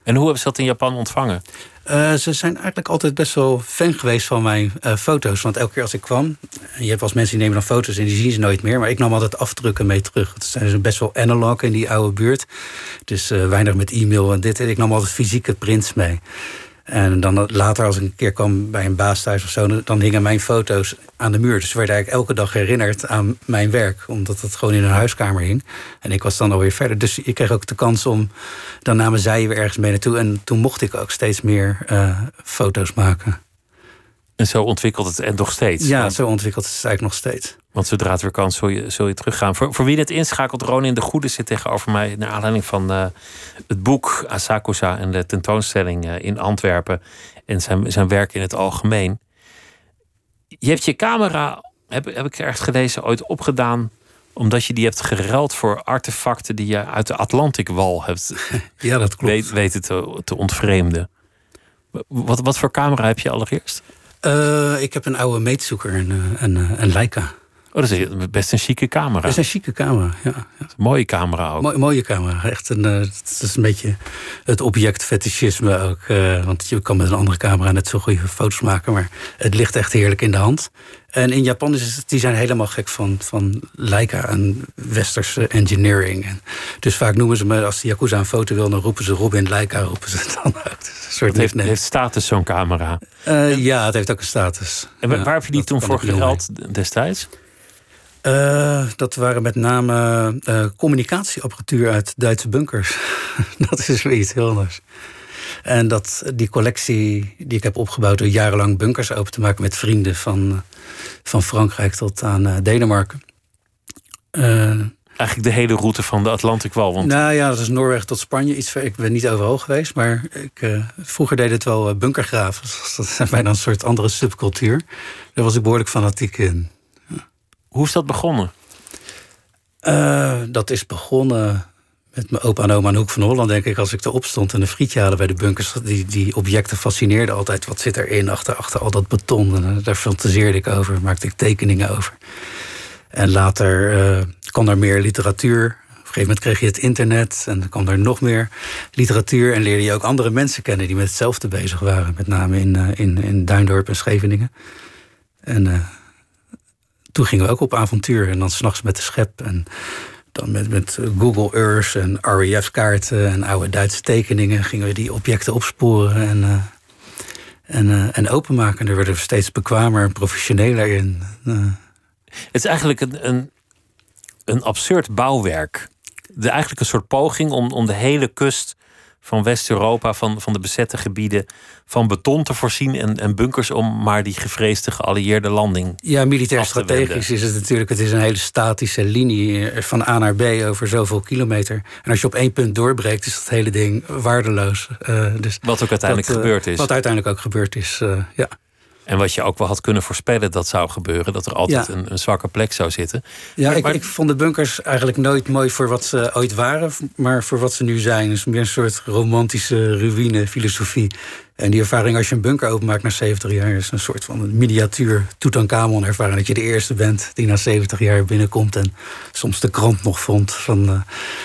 En hoe hebben ze dat in Japan ontvangen? Uh, ze zijn eigenlijk altijd best wel fan geweest van mijn uh, foto's. Want elke keer als ik kwam, je hebt wel mensen die nemen dan foto's en die zien ze nooit meer. Maar ik nam altijd afdrukken mee terug. Het zijn dus best wel analog in die oude buurt. Dus uh, weinig met e-mail en dit. Ik nam altijd fysieke prints mee. En dan later, als ik een keer kwam bij een baas thuis of zo, dan hingen mijn foto's aan de muur. Dus werd eigenlijk elke dag herinnerd aan mijn werk, omdat het gewoon in een huiskamer hing. En ik was dan alweer verder. Dus ik kreeg ook de kans om. Dan namen zij weer ergens mee naartoe. En toen mocht ik ook steeds meer uh, foto's maken. En zo ontwikkelt het en nog steeds. Ja, zo ontwikkelt het eigenlijk nog steeds. Want zodra het weer kan, zul je, zul je teruggaan. Voor, voor wie dit inschakelt, Ronin de Goede zit tegenover mij... naar aanleiding van uh, het boek Asakusa en de tentoonstelling uh, in Antwerpen... en zijn, zijn werk in het algemeen. Je hebt je camera, heb, heb ik ergens gelezen, ooit opgedaan... omdat je die hebt geruild voor artefacten... die je uit de Atlantikwal hebt ja, dat klopt. Weet, weten te, te ontvreemden. Wat, wat voor camera heb je allereerst? Uh, ik heb een oude meetzoeker, een, een, een Leica. Oh, dat is best een chique camera. Dat is een chique camera, ja. ja. Mooie camera ook. Mo mooie camera. Echt een, uh, het is een beetje het object fetischisme ook. Uh, want je kan met een andere camera net zo goede foto's maken. Maar het ligt echt heerlijk in de hand. En in Japan is het, die zijn helemaal gek van, van Leica en westerse engineering. En dus vaak noemen ze me, als de Yakuza een foto wil, dan roepen ze Robin Leica, roepen ze dan ook. Een soort het heeft, heeft status, zo'n camera. Uh, ja, het heeft ook een status. En waar heb je die toen voor gehaald destijds? Uh, dat waren met name uh, communicatieapparatuur uit Duitse bunkers. dat is weer iets heel anders. En dat, die collectie die ik heb opgebouwd door jarenlang bunkers open te maken met vrienden van, van Frankrijk tot aan uh, Denemarken. Eigenlijk de hele route van de Atlantikwal. Want... Nou ja, dat is Noorwegen tot Spanje. Iets ver, ik ben niet overal geweest, maar ik, vroeger deed het wel bunkergraven. Dat is bijna een soort andere subcultuur. Daar was ik behoorlijk fanatiek in. Hoe is dat begonnen? Uh, dat is begonnen met mijn opa en oma aan Hoek van Holland, denk ik. Als ik erop stond en een frietje halen bij de bunkers. Die, die objecten fascineerden altijd. Wat zit erin achter, achter al dat beton? En uh, daar fantaseerde ik over, maakte ik tekeningen over. En later uh, kwam er meer literatuur. Op een gegeven moment kreeg je het internet en dan kwam er nog meer literatuur. En leerde je ook andere mensen kennen die met hetzelfde bezig waren. Met name in, in, in Duindorp en Scheveningen. En toen gingen we ook op avontuur. En dan s'nachts met de schep. En dan met, met Google Earth en REF-kaarten en oude Duitse tekeningen gingen we die objecten opsporen en, uh, en, uh, en openmaken. En daar werden we steeds bekwamer en professioneler in. Uh. Het is eigenlijk een, een, een absurd bouwwerk. De, eigenlijk een soort poging om, om de hele kust van West-Europa, van, van de bezette gebieden, van beton te voorzien en, en bunkers om maar die gevreesde geallieerde landing. Ja, militair strategisch is het natuurlijk. Het is een hele statische linie eh, van A naar B over zoveel kilometer. En als je op één punt doorbreekt, is dat hele ding waardeloos. Uh, dus wat ook uiteindelijk dat, uh, gebeurd is. Wat uiteindelijk ook gebeurd is, uh, ja. En wat je ook wel had kunnen voorspellen dat zou gebeuren, dat er altijd ja. een, een, zwakke plek zou zitten. Ja, maar, ik, maar... ik, vond de bunkers eigenlijk nooit mooi voor wat ze ooit waren, maar voor wat ze nu zijn. Is meer een soort romantische ruïne-filosofie. En die ervaring als je een bunker openmaakt na 70 jaar... is een soort van een miniatuur Tutankhamon ervaring. Dat je de eerste bent die na 70 jaar binnenkomt... en soms de krant nog vond van, uh,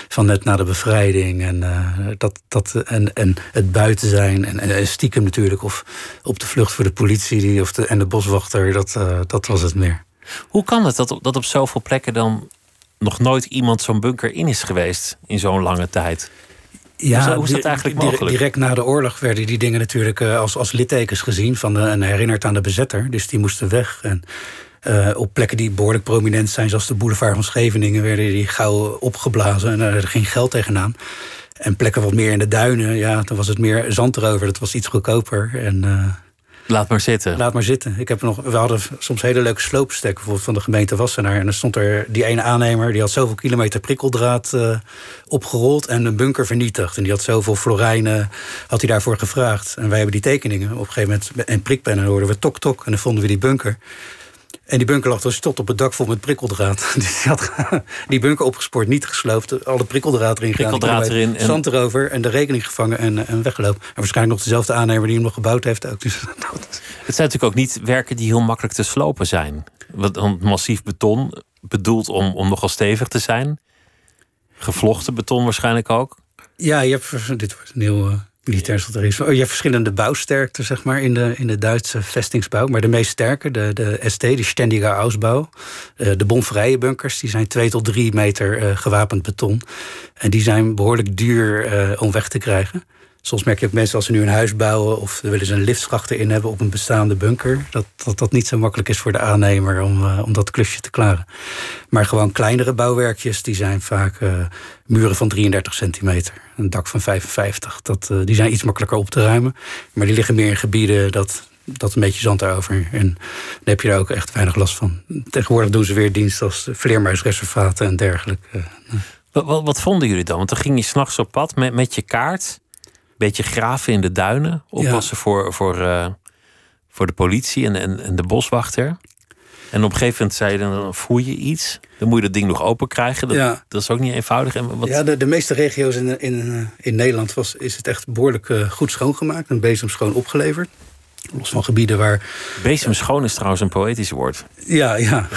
van net na de bevrijding. En, uh, dat, dat, en, en het buiten zijn en, stiekem natuurlijk... of op de vlucht voor de politie of de, en de boswachter, dat, uh, dat was het meer. Hoe kan het dat, dat op zoveel plekken dan nog nooit iemand zo'n bunker in is geweest... in zo'n lange tijd? Ja, hoe is dat eigenlijk mogelijk? Direct na de oorlog werden die dingen natuurlijk uh, als, als littekens gezien van de, en herinnerd aan de bezetter. Dus die moesten weg. En uh, op plekken die behoorlijk prominent zijn, zoals de boulevard van Scheveningen, werden die gauw opgeblazen en er ging geld tegenaan. En plekken wat meer in de duinen, ja, dan was het meer zand erover. Dat was iets goedkoper. En, uh, Laat maar zitten. Laat maar zitten. Ik heb nog, we hadden soms hele leuke sloopstekken bijvoorbeeld van de gemeente Wassenaar. En dan stond er die ene aannemer, die had zoveel kilometer prikkeldraad uh, opgerold en een bunker vernietigd. En die had zoveel florijnen, had hij daarvoor gevraagd. En wij hebben die tekeningen op een gegeven moment en prikpennen hoorden we tok tok en dan vonden we die bunker. En die bunker lag dus tot op het dak vol met prikkeldraad. Dus die had die bunker opgespoord, niet gesloopt. Alle prikkeldraad erin prikkeldraad gedaan. erin. En... Zand erover en de rekening gevangen en, en weggelopen. En waarschijnlijk nog dezelfde aannemer die hem nog gebouwd heeft ook. Dus, het zijn natuurlijk ook niet werken die heel makkelijk te slopen zijn. Want massief beton bedoeld om, om nogal stevig te zijn. Gevlochten beton waarschijnlijk ook. Ja, je hebt, dit wordt een heel... Militair. Oh, je hebt verschillende bouwsterkten zeg maar, in, de, in de Duitse vestingsbouw. Maar de meest sterke, de, de ST, de Ständiger Ausbau. Uh, de bomvrije bunkers, die zijn twee tot drie meter uh, gewapend beton. En die zijn behoorlijk duur uh, om weg te krijgen. Soms merk je ook mensen als ze nu een huis bouwen of willen ze een liftschacht erin hebben op een bestaande bunker, dat dat, dat niet zo makkelijk is voor de aannemer om, uh, om dat klusje te klaren. Maar gewoon kleinere bouwwerkjes, die zijn vaak uh, muren van 33 centimeter, een dak van 55. Dat, uh, die zijn iets makkelijker op te ruimen. Maar die liggen meer in gebieden dat, dat een beetje zand erover. En dan heb je daar ook echt weinig last van. Tegenwoordig doen ze weer dienst als vleermuisreservaten en dergelijke. Wat, wat, wat, vonden jullie dan? Want dan ging je s'nachts op pad met, met je kaart beetje graven in de duinen. Oppassen ja. voor, voor, uh, voor de politie en, en, en, de boswachter. En op een gegeven moment zei je dan, voel je iets? Dan moet je dat ding nog open krijgen. Dat, ja. dat is ook niet eenvoudig. En wat... Ja, de, de meeste regio's in, in, in Nederland was, is het echt behoorlijk uh, goed schoongemaakt. En bezemschoon opgeleverd. Los van gebieden waar... Bezemschoon is trouwens een poëtisch woord. Ja, ja.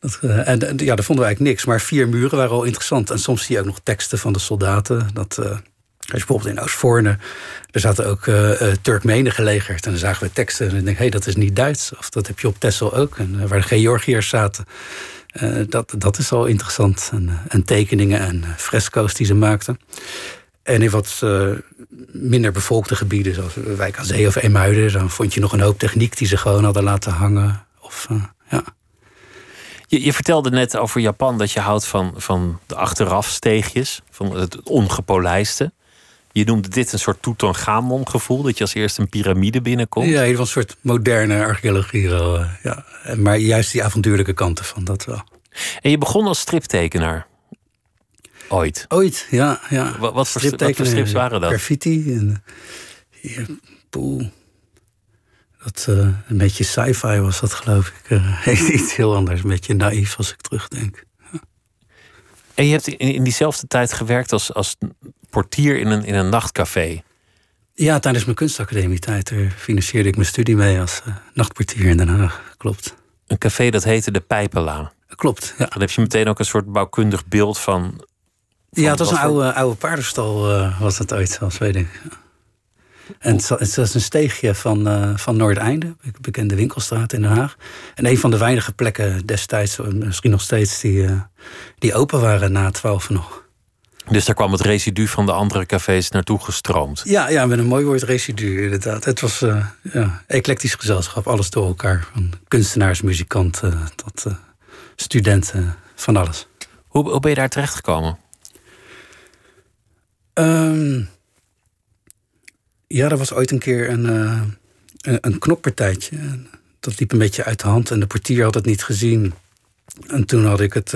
Dat, uh, en, ja, daar vonden we eigenlijk niks. Maar vier muren waren al interessant. En soms zie je ook nog teksten van de soldaten. Dat... je bijvoorbeeld in Oostvoorne, er zaten ook uh, uh, Turkmenen gelegerd. En dan zagen we teksten en dan denk hé, hey, dat is niet Duits. Of dat heb je op Texel ook, en, uh, waar de Georgiërs zaten. dat, dat is al interessant. En, en tekeningen en fresco's die ze maakten. En in wat minder bevolkte gebieden, zoals Wijk aan Zee of Eemuiden... dan vond je nog een hoop techniek die ze gewoon hadden laten hangen. Of, ja. Je, je, vertelde net over Japan dat je houdt van, van de achterafsteegjes, van het ongepolijste. Je noemde dit een soort Tutankhamon gevoel, dat je als eerst een piramide binnenkomt. Ja, een soort moderne archeologie. Wel, ja. Maar juist die avontuurlijke kanten van dat wel. En je begon als striptekenaar. Ooit. Ooit, ja. ja. Wat, wat, voor, wat voor strips waren dat? Graffiti en hier, poel. Dat, uh, een beetje sci-fi was dat, geloof ik. Uh, iets heel anders, een beetje naïef als ik terugdenk. Ja. En je hebt in, in, diezelfde tijd gewerkt als, als portier in een, in een nachtcafé. Ja, tijdens mijn kunstacademietijd financierde ik mijn studie mee als uh, nachtportier in Den Haag. Klopt. Een café dat heette de Pijpela. Klopt, ja. Dan heb je meteen ook een soort bouwkundig beeld van... van ja, het was een oude, oude paardenstal, was het ooit, zelfs weet ik. En het, het is een steegje van, uh, van Noordeinde, bekende winkelstraat in Den Haag. En een van de weinige plekken destijds, misschien nog steeds, die, uh, die open waren na twaalf nog. Dus daar kwam het residu van de andere cafés naartoe gestroomd? Ja, ja met een mooi woord residu inderdaad. Het was uh, ja, eclectisch gezelschap, alles door elkaar. Van kunstenaars, muzikanten tot studenten, van alles. Hoe, hoe ben je daar terecht gekomen? Um, ja, er was ooit een keer een, uh, een, een knokpartijtje. Dat liep een beetje uit de hand en de portier had het niet gezien. En toen had ik het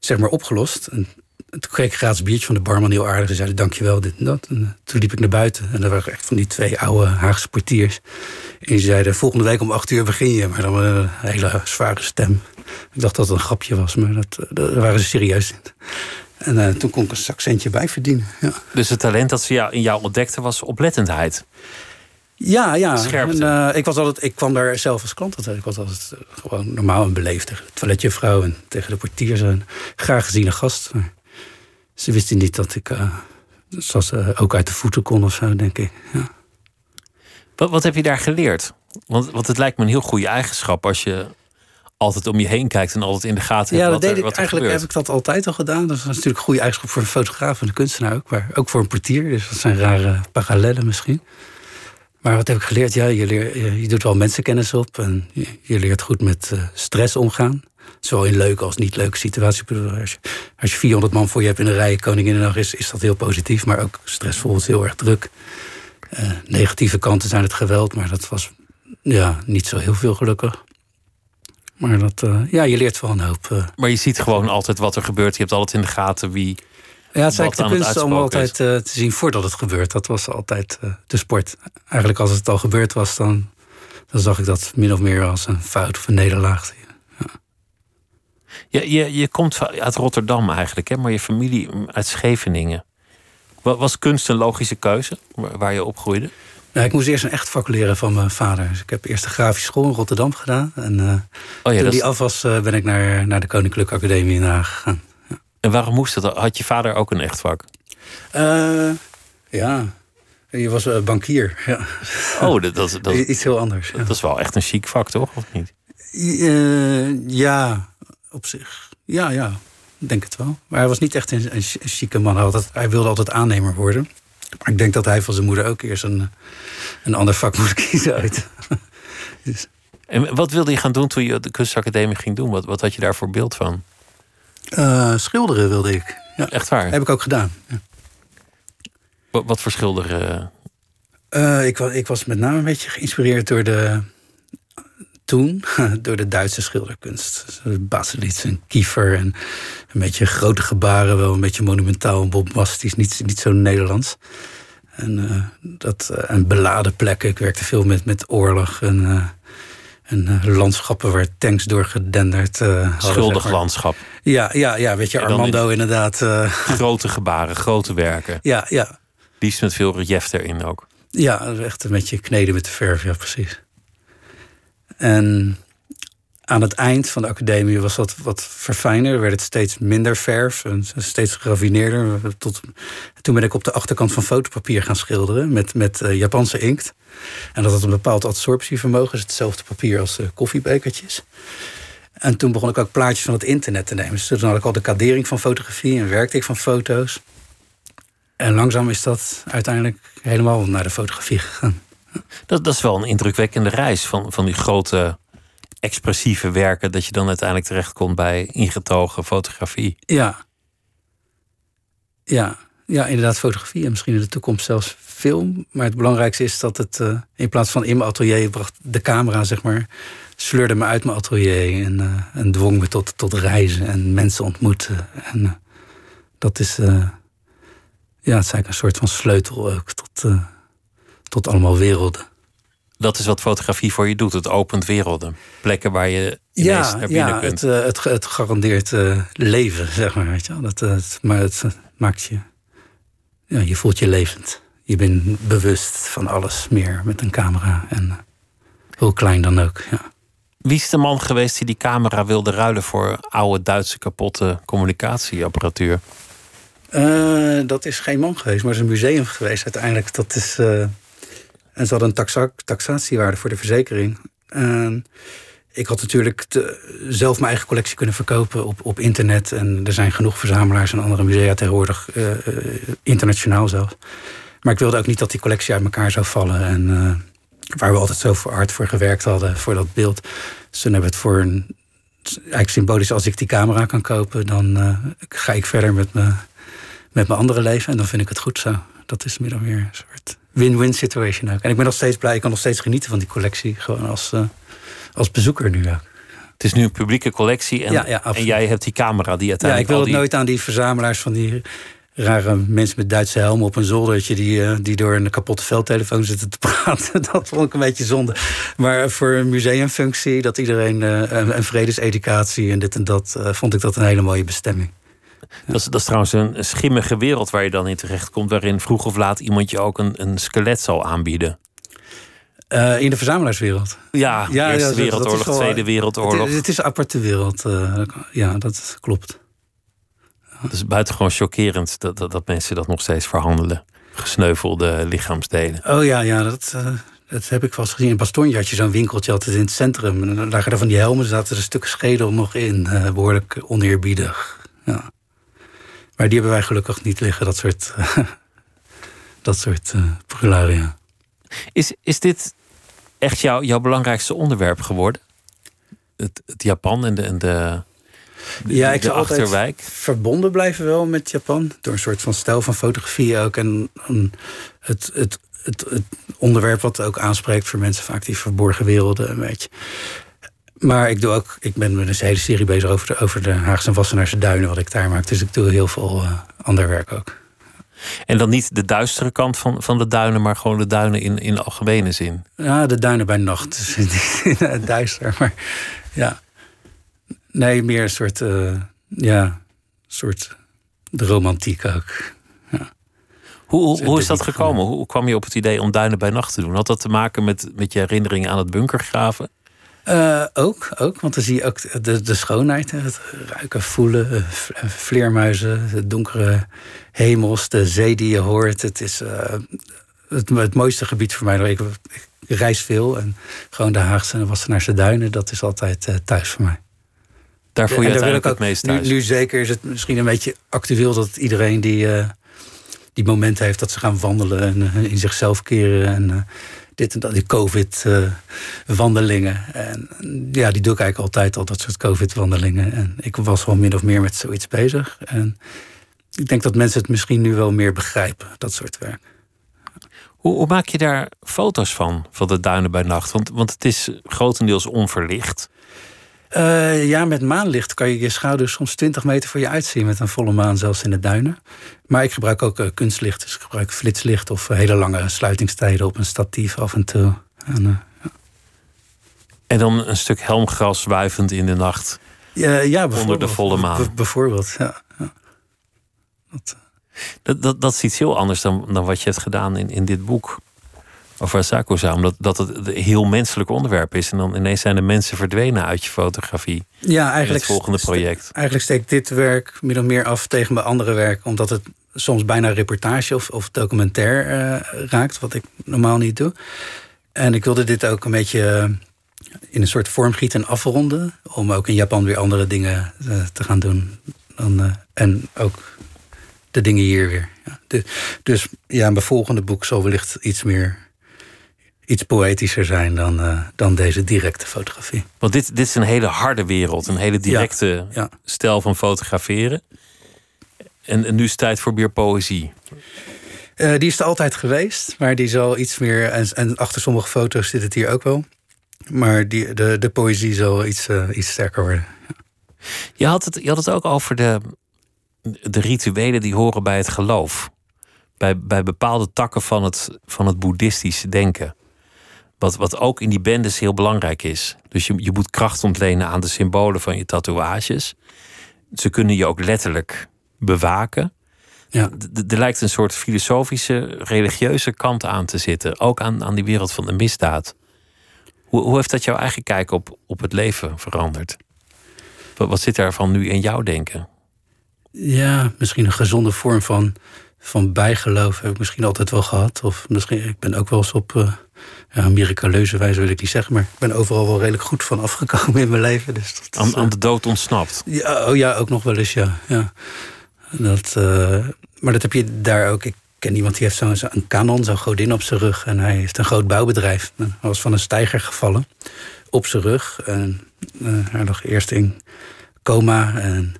zeg maar opgelost. En toen kreeg ik een gratis biertje van de barman, heel aardig. Ze zeiden dankjewel, dit en dat. En uh, toen liep ik naar buiten en er waren echt van die twee oude Haagse portiers. En die zeiden, volgende week om acht uur begin je. Maar dan met een hele zware stem. Ik dacht dat het een grapje was, maar dat, daar waren ze serieus in. En uh, toen kon ik een zakcentje bij verdienen. Ja. Dus het talent dat ze jou, in jou ontdekte was oplettendheid? Ja, ja. Scherpte. En, uh, ik, was altijd, ik kwam daar zelf als klant altijd. Ik was altijd gewoon normaal en beleefd tegen de toiletjuffrouw en tegen de portiers. Een graag geziene gast. Maar ze wisten niet dat ik uh, zoals, ook uit de voeten kon of zo, denk ik. Ja. Wat, wat heb je daar geleerd? Want, want het lijkt me een heel goede eigenschap als je altijd om je heen kijkt en altijd in de gaten ja, hebt wat wat deed er, ik, wat er eigenlijk gebeurt. heb ik dat altijd al gedaan. Dat is natuurlijk een goede eigenschap voor een fotograaf en een kunstenaar ook. Maar ook voor een portier. Dus dat zijn rare parallellen misschien. Maar wat heb ik geleerd? Ja, je, leer, je, je doet wel mensenkennis op. En je, je leert goed met uh, stress omgaan. Zowel in leuke als niet leuke situaties. Als je, als je 400 man voor je hebt in een rij, Koninginnedag, is, is dat heel positief. Maar ook stressvol is heel erg druk. Uh, negatieve kanten zijn het geweld. Maar dat was ja, niet zo heel veel gelukkig. Maar dat, uh, ja, je leert wel een hoop. Uh, maar je ziet gewoon altijd wat er gebeurt. Je hebt altijd in de gaten wie. Ja, het is eigenlijk de kunst om altijd te zien voordat het gebeurt. Dat was altijd de sport. Eigenlijk als het al gebeurd was, dan, dan zag ik dat min of meer als een fout of een nederlaag. Je, je, je komt uit Rotterdam eigenlijk, hè? maar je familie uit Scheveningen. Was kunst een logische keuze waar je opgroeide? Nou, ik moest eerst een echt vak leren van mijn vader. Dus ik heb eerst de grafische school in Rotterdam gedaan. En uh, oh ja, toen die af was, uh, ben ik naar, naar de Koninklijke Academie in Haag gegaan. Ja. En waarom moest dat? Had je vader ook een echt vak? Uh, ja, je was bankier. Ja. Oh, dat, dat, dat, Iets heel anders. Dat, ja. is wel echt een chic vak, toch? Of niet? ja, op zich. Ja, ja, ik denk het wel. Maar hij was niet echt een, een chique man. Hij, altijd, hij wilde altijd aannemer worden. Maar ik denk dat hij van zijn moeder ook eerst een, een ander vak moest kiezen uit. dus. En wat wilde je gaan doen toen je de kunstacademie ging doen? Wat, wat had je daar voor beeld van? Uh, schilderen wilde ik. Ja. Echt waar? Heb ik ook gedaan. Ja. Wat, wat, voor schilderen? Uh, ik, ik, was met name een beetje geïnspireerd door de. Toen, door de Duitse schilderkunst. Baselitz en Kiefer. En een beetje grote gebaren, wel een beetje monumentaal en bombastisch. Niet, niet zo Nederlands. En, uh, dat, en beladen plekken. Ik werkte veel met, met oorlog en en uh, landschappen waar tanks door gedenderd uh, Schuldig landschap. Ja, ja, ja, weet je, Armando in, inderdaad. Uh... Grote gebaren, grote werken. Ja, ja. Liefst met veel relief erin ook. Ja, echt een beetje kneden met de verf, ja, precies. En aan het eind van de academie was dat wat verfijner. Werd het steeds minder verf en steeds geraffineerder. Tot, toen ben ik op de achterkant van fotopapier gaan schilderen met, met uh, Japanse inkt. En dat had een bepaald absorptievermogen. Dus hetzelfde papier als koffiebekertjes. En toen begon ik ook plaatjes van het internet te nemen. Dus toen had ik al de kadering van fotografie en werkte ik van foto's. En langzaam is dat uiteindelijk helemaal naar de fotografie gegaan. Dat, dat is wel een indrukwekkende reis van, van die grote expressieve werken, dat je dan uiteindelijk terechtkomt bij ingetogen fotografie. Ja. Ja, ja, inderdaad, fotografie en misschien in de toekomst zelfs film. Maar het belangrijkste is dat het uh, in plaats van in mijn atelier bracht de camera, zeg maar, sleurde me uit mijn atelier en, uh, en dwong me tot, tot reizen en mensen ontmoeten. En uh, dat is, ja, het is eigenlijk een soort van sleutel ook tot, tot allemaal werelden dat is wat fotografie voor je doet. Het opent werelden. Plekken waar je ineens ja, naar binnen ja, kunt. Het, het, het garandeert uh, leven, zeg maar. Weet je. Dat, het, maar het maakt je... Ja, je voelt je levend. Je bent bewust van alles meer met een camera. En hoe klein dan ook, ja. Wie is de man geweest die die camera wilde ruilen... voor oude Duitse kapotte communicatieapparatuur? Uh, dat is geen man geweest, maar het is een museum geweest uiteindelijk. Dat is... Uh, en ze hadden een taxa taxatiewaarde voor de verzekering. Ik had natuurlijk zelf mijn eigen collectie kunnen verkopen op, op internet. En er zijn genoeg verzamelaars en andere musea tegenwoordig, uh, internationaal zelfs. Maar ik wilde ook niet dat die collectie uit elkaar zou vallen. En uh, waar we altijd zo hard voor gewerkt hadden, voor dat beeld. Dus toen hebben we het voor een. Eigenlijk symbolisch, als ik die camera kan kopen, dan ga ik verder met, me, met mijn andere leven. En dan vind ik het goed zo. Dat is meer dan weer een soort win-win situation ook. En ik ben nog steeds blij, ik kan nog steeds genieten van die collectie. Gewoon als, uh, als bezoeker nu ook. Het is nu een publieke collectie en, ja, ja, en jij hebt die camera die uiteindelijk... Ja, ik wil het die... nooit aan die verzamelaars van die rare mensen met Duitse helmen op een zoldertje... die, uh, die door een kapotte veldtelefoon zitten te praten. dat vond ik een beetje zonde. Maar voor een museumfunctie, dat iedereen een, een vredeseducatie en dit en dat... vond ik dat een hele mooie bestemming. Dat, is, dat is trouwens een schimmige wereld waar je dan in terecht komt, waarin vroeg of laat iemand je ook een, een skelet zal aanbieden. Uh, in de verzamelaarswereld. Ja, ja Eerste ja, Wereldoorlog, wel, Tweede Wereldoorlog. Het, het, is een aparte wereld. Uh, ja, dat klopt. Het is buitengewoon chockerend dat, dat, dat, mensen dat nog steeds verhandelen. Gesneuvelde lichaamsdelen. Oh ja, ja dat, uh, dat heb ik wel eens gezien. In Bastogne had je zo'n winkeltje altijd in het centrum. En dan lagen er van die helmen, zaten er stukken schedel nog in. behoorlijk oneerbiedig. Ja. Maar die hebben wij gelukkig niet liggen, dat soort, dat soort uh, prularia. Is, is dit echt jou, jouw belangrijkste onderwerp geworden? Het, het Japan en de, en de, de ja, ik zou altijd verbonden blijven wel met Japan. Door een soort van stijl van fotografie ook. En het, het, het, het, onderwerp wat ook aanspreekt voor mensen vaak die verborgen werelden een beetje. Maar ik doe ook, ik ben met een hele serie bezig over de, over de Haagse en Wassenaarse duinen, wat ik daar maak. Dus ik doe heel veel uh, ander werk ook. En dan niet de duistere kant van, van de duinen, maar gewoon de duinen in, in algemene zin? Ja, de duinen bij nacht. Dus duister, maar ja. Nee, meer een soort, uh, ja, soort de romantiek ook. Ja. Hoe, hoe, hoe is dat gekomen? Hoe kwam je op het idee om duinen bij nacht te doen? Had dat te maken met, met je herinneringen aan het bunkergraven? Uh, ook, ook, want dan zie je ook de, de schoonheid. Het ruiken, voelen, uh, vleermuizen, de donkere hemels, de zee die je hoort. Het is uh, het, het, mooiste gebied voor mij. Ik, ik, reis veel en gewoon de Haagse en Wassenaarse duinen, dat is altijd thuis voor mij. Daar voel je uiteindelijk het meest thuis. Nu, nu, zeker is het misschien een beetje actueel dat iedereen die die momenten heeft dat ze gaan wandelen en in zichzelf keren. En dit dat, die COVID-wandelingen. en ja, die doe ik eigenlijk altijd al, dat soort COVID-wandelingen. En ik was wel min of meer met zoiets bezig. En ik denk dat mensen het misschien nu wel meer begrijpen, dat soort werk. Hoe, hoe, maak je daar foto's van, van de duinen bij nacht? Want, want het is grotendeels onverlicht. Uh, ja, met maanlicht kan je je schouders soms 20 meter voor je uitzien met een volle maan, zelfs in de duinen. Maar ik gebruik ook uh, kunstlicht, dus ik gebruik flitslicht of hele lange sluitingstijden op een statief af en toe. En, uh, ja. en dan een stuk helmgras wuivend in de nacht. Ja onder de volle maan. Bijvoorbeeld, ja. ja. Dat, dat, dat, dat is iets heel anders dan, dan wat je hebt gedaan in, in dit boek over Sakoza. Omdat dat het een heel menselijk onderwerp is. En dan ineens zijn de mensen verdwenen uit je fotografie. Ja, eigenlijk. Het volgende project. Eigenlijk steekt dit werk min of meer af tegen mijn andere werk. Omdat het soms bijna reportage of, of documentair uh, raakt. Wat ik normaal niet doe. En ik wilde dit ook een beetje eh, in een soort vormgiet en afronden. Om ook in Japan weer andere dingen uh, te gaan doen. Dan, en ook de dingen hier weer. Ja. De, dus ja, mijn volgende boek zal wellicht iets meer iets poëtischer zijn dan, uh, dan deze directe fotografie. Want dit, dit is een hele harde wereld, een hele directe ja, ja. stijl van fotograferen. En, en, nu is het tijd voor meer poëzie. Uh, die is er altijd geweest, maar die zal iets meer. En, en, achter sommige foto's zit het hier ook wel. Maar die, de, de poëzie zal iets, uh, iets sterker worden. Je, had het, je had het ook over de, de rituelen die horen bij het geloof. Bij, bij bepaalde takken van het, van het boeddhistische denken. Wat, wat ook in die bendes heel belangrijk is. Dus je, je moet kracht ontlenen aan de symbolen van je tatoeages. Ze kunnen je ook letterlijk bewaken. Ja. Er lijkt een soort filosofische, religieuze kant aan te zitten. Ook aan, aan die wereld van de misdaad. Hoe, hoe heeft dat jouw eigen kijk op, op het leven veranderd? Wat, wat zit daarvan nu in jouw denken? Ja, misschien een gezonde vorm van, van bijgeloof heb ik misschien altijd wel gehad. Of misschien, ik ben ook wel eens op. Uh ja, miraculeuze wijze wil ik niet zeggen, maar ik ben overal wel redelijk goed van afgekomen in mijn leven. Dus dat aan, aan, de dood ontsnapt? Ja, oh ja, ook nog wel eens, ja. ja. Dat, uh, maar dat heb je daar ook. Ik ken iemand die heeft zo'n zo kanon, zo'n godin op zijn rug. En hij heeft een groot bouwbedrijf. Hij was van een steiger gevallen op zijn rug. En uh, hij lag eerst in coma. En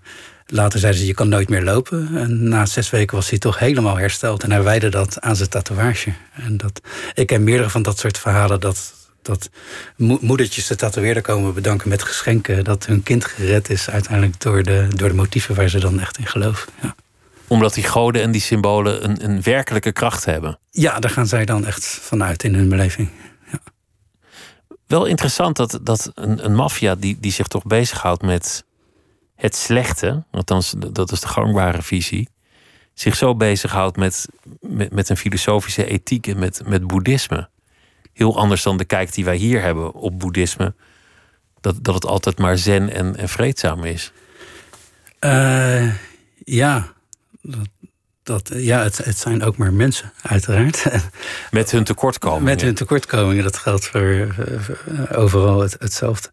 Later zeiden ze, je kan nooit meer lopen. En na zes weken was hij toch helemaal hersteld. En hij wijde dat aan zijn tatoeage. En dat, ik ken meerdere van dat soort verhalen... dat, dat moedertjes de tatoeëerder komen bedanken met geschenken... dat hun kind gered is uiteindelijk door de, door de motieven... waar ze dan echt in geloven. Ja omdat die goden en die symbolen een, een werkelijke kracht hebben. Ja, daar gaan zij dan echt vanuit in hun beleving. Ja. Wel interessant dat, dat een, een maffia die, die zich toch bezighoudt met het slechte, althans dat is de gangbare visie, zich zo bezighoudt met, met, met een filosofische ethiek en met, met boeddhisme. Heel anders dan de kijk die wij hier hebben op boeddhisme. Dat, dat het altijd maar zen en, en vreedzaam is. Uh, ja, dat, dat, ja het, het zijn ook maar mensen, uiteraard. Met hun tekortkomingen. Met hun tekortkomingen, dat geldt voor, voor overal het, hetzelfde.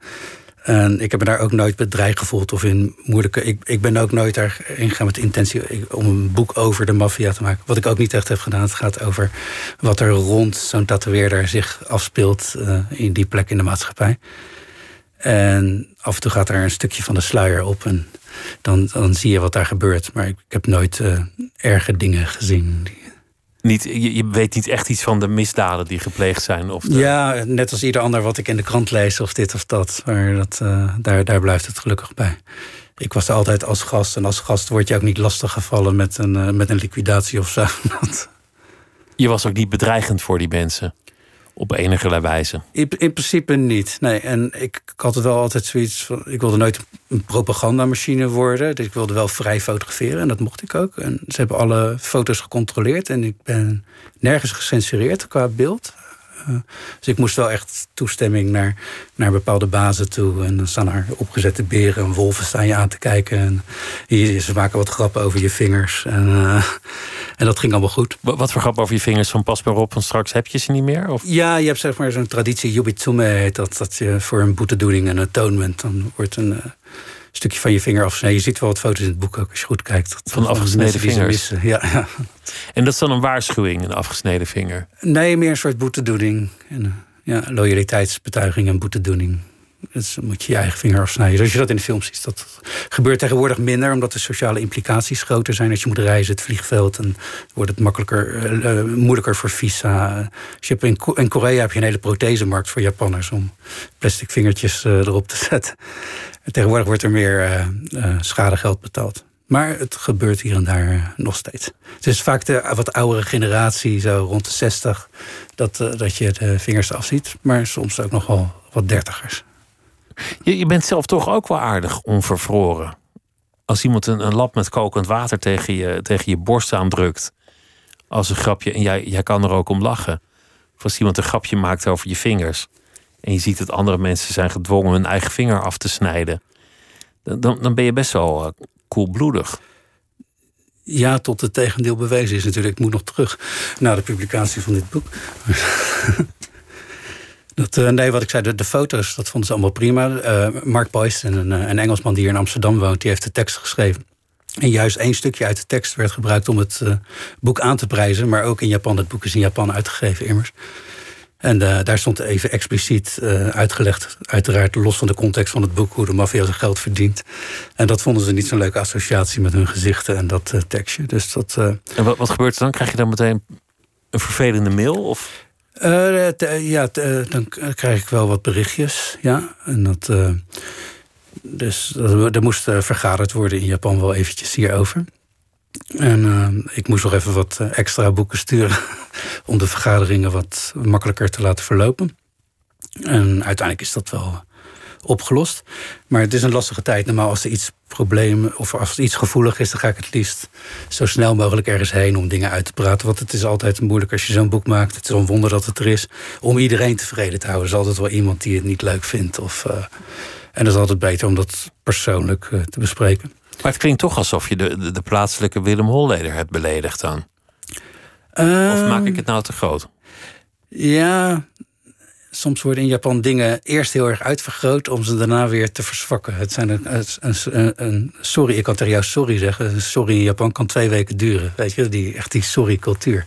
En ik heb me daar ook nooit bedreigd gevoeld of in moeilijke. Ik, ik ben ook nooit daarin gegaan met de intentie om een boek over de maffia te maken. Wat ik ook niet echt heb gedaan. Het gaat over wat er rond zo'n tatoeëerder zich afspeelt uh, in die plek in de maatschappij. En af en toe gaat er een stukje van de sluier op en dan, dan zie je wat daar gebeurt. Maar ik, heb nooit uh, erge dingen gezien. Niet, je, weet niet echt iets van de misdaden die gepleegd zijn? Of de... Ja, net als ieder ander wat ik in de krant lees of dit of dat. Maar dat, uh, daar, daar blijft het gelukkig bij. Ik was er altijd als gast. En als gast word je ook niet lastiggevallen met een, uh, met een liquidatie of zo. je was ook niet bedreigend voor die mensen? Op enige wijze? In, in, principe niet. Nee, en ik, ik had het wel altijd zoiets van. Ik wilde nooit een propagandamachine worden. Dus ik wilde wel vrij fotograferen en dat mocht ik ook. En ze hebben alle foto's gecontroleerd en ik ben nergens gecensureerd qua beeld. Uh, dus ik moest wel echt toestemming naar, naar bepaalde bazen toe. En dan staan er opgezette beren en wolven staan je aan te kijken. En hier, ze maken wat grappen over je vingers. En, uh, en dat ging allemaal goed. Wat voor grap over je vingers van pas maar op, want straks heb je ze niet meer? Of? Ja, je hebt zeg maar zo'n traditie, Yubitsume heet dat. Dat je voor een boetedoening en atonement, dan wordt een uh, stukje van je vinger afsnijden. Je ziet wel wat foto's in het boek ook als je goed kijkt. Dat van afgesneden vingers. Ja, ja. En dat is dan een waarschuwing, een afgesneden vinger? Nee, meer een soort boetedoening. En, ja, loyaliteitsbetuiging en boetedoening. Dus moet je je eigen vinger afsnijden. Zoals je dat in de film ziet. Dat gebeurt tegenwoordig minder, omdat de sociale implicaties groter zijn. Als je moet reizen, het vliegveld, en wordt het makkelijker, uh, moeilijker voor visa. Als je hebt in, Korea heb je een hele prothesemarkt voor Japanners om plastic vingertjes uh, erop te zetten. En tegenwoordig wordt er meer schadegeld betaald. Maar het gebeurt hier en daar nog steeds. Het is vaak de wat oudere generatie, zo rond de 60, dat, dat je de vingers afziet. Maar soms ook nog wel wat dertigers. Je, je bent zelf toch ook wel aardig onvervroren. Als iemand een, een lap met kokend water tegen je, tegen je borst aandrukt. Als een grapje. En jij, jij kan er ook om lachen. Of als iemand een grapje maakt over je vingers. En je ziet dat andere mensen zijn gedwongen hun eigen vinger af te snijden. Dan, dan ben je best wel uh, koelbloedig. Ja, tot het tegendeel bewezen is natuurlijk. Ik moet nog terug naar de publicatie van dit boek. Dat, uh, nee, wat ik zei, de, de, foto's, dat vonden ze allemaal prima. Uh, Mark Boyce, een, eh, een Engelsman die hier in Amsterdam woont, die heeft de tekst geschreven. En juist één stukje uit de tekst werd gebruikt om het uh, boek aan te prijzen. Maar ook in Japan, het boek is in Japan uitgegeven immers. En daar stond even expliciet uitgelegd, uiteraard los van de context van het boek, hoe de maffia zijn geld verdient. En dat vonden ze niet zo'n leuke associatie met hun gezichten en dat tekstje. Dus dat, en wat, wat gebeurt er dan? Krijg je dan meteen een vervelende mail? Of? Uh, ja, uh, dan krijg ik wel wat berichtjes. Ja. En dat, uh, dus er moest vergaderd worden in Japan wel eventjes hierover. En ik moest nog even wat extra boeken sturen om de vergaderingen wat makkelijker te laten verlopen. En uiteindelijk is dat wel opgelost. Maar het is een lastige tijd. Normaal als er iets probleem of als er iets gevoelig is, dan ga ik het liefst zo snel mogelijk ergens heen om dingen uit te praten. Want het is altijd moeilijk als je zo'n boek maakt. Het is een wonder dat het er is. Om iedereen tevreden te houden. Er is altijd wel iemand die het niet leuk vindt. Of, uh, en dat is altijd beter om dat persoonlijk uh, te bespreken. Maar het klinkt toch alsof je de, de, de plaatselijke Willem Holleder hebt beledigd dan. Uh, of maak ik het nou te groot? Ja, soms worden in Japan dingen eerst heel erg uitvergroot om ze daarna weer te verzwakken. Het zijn een, een, een, sorry, ik kan tegen jou sorry zeggen. Sorry in Japan kan twee weken duren. Weet je, die, echt die sorry-cultuur.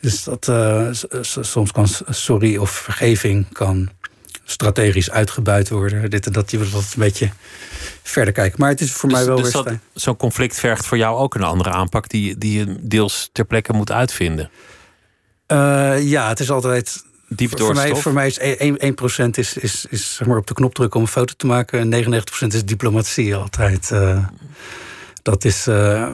Dus dat uh, soms kan sorry of vergeving kan strategisch uitgebuit worden. Dit en dat, je wilt een beetje verder kijken. Maar het is voor dus, mij wel dus weer Zo'n conflict vergt voor jou ook een andere aanpak die, die je deels ter plekke moet uitvinden. Uh, ja, het is altijd voor mij, voor mij is 1%, 1 is, is, is zeg maar op de knop drukken om een foto te maken. En 99% is diplomatie altijd. Uh, dat is. Uh,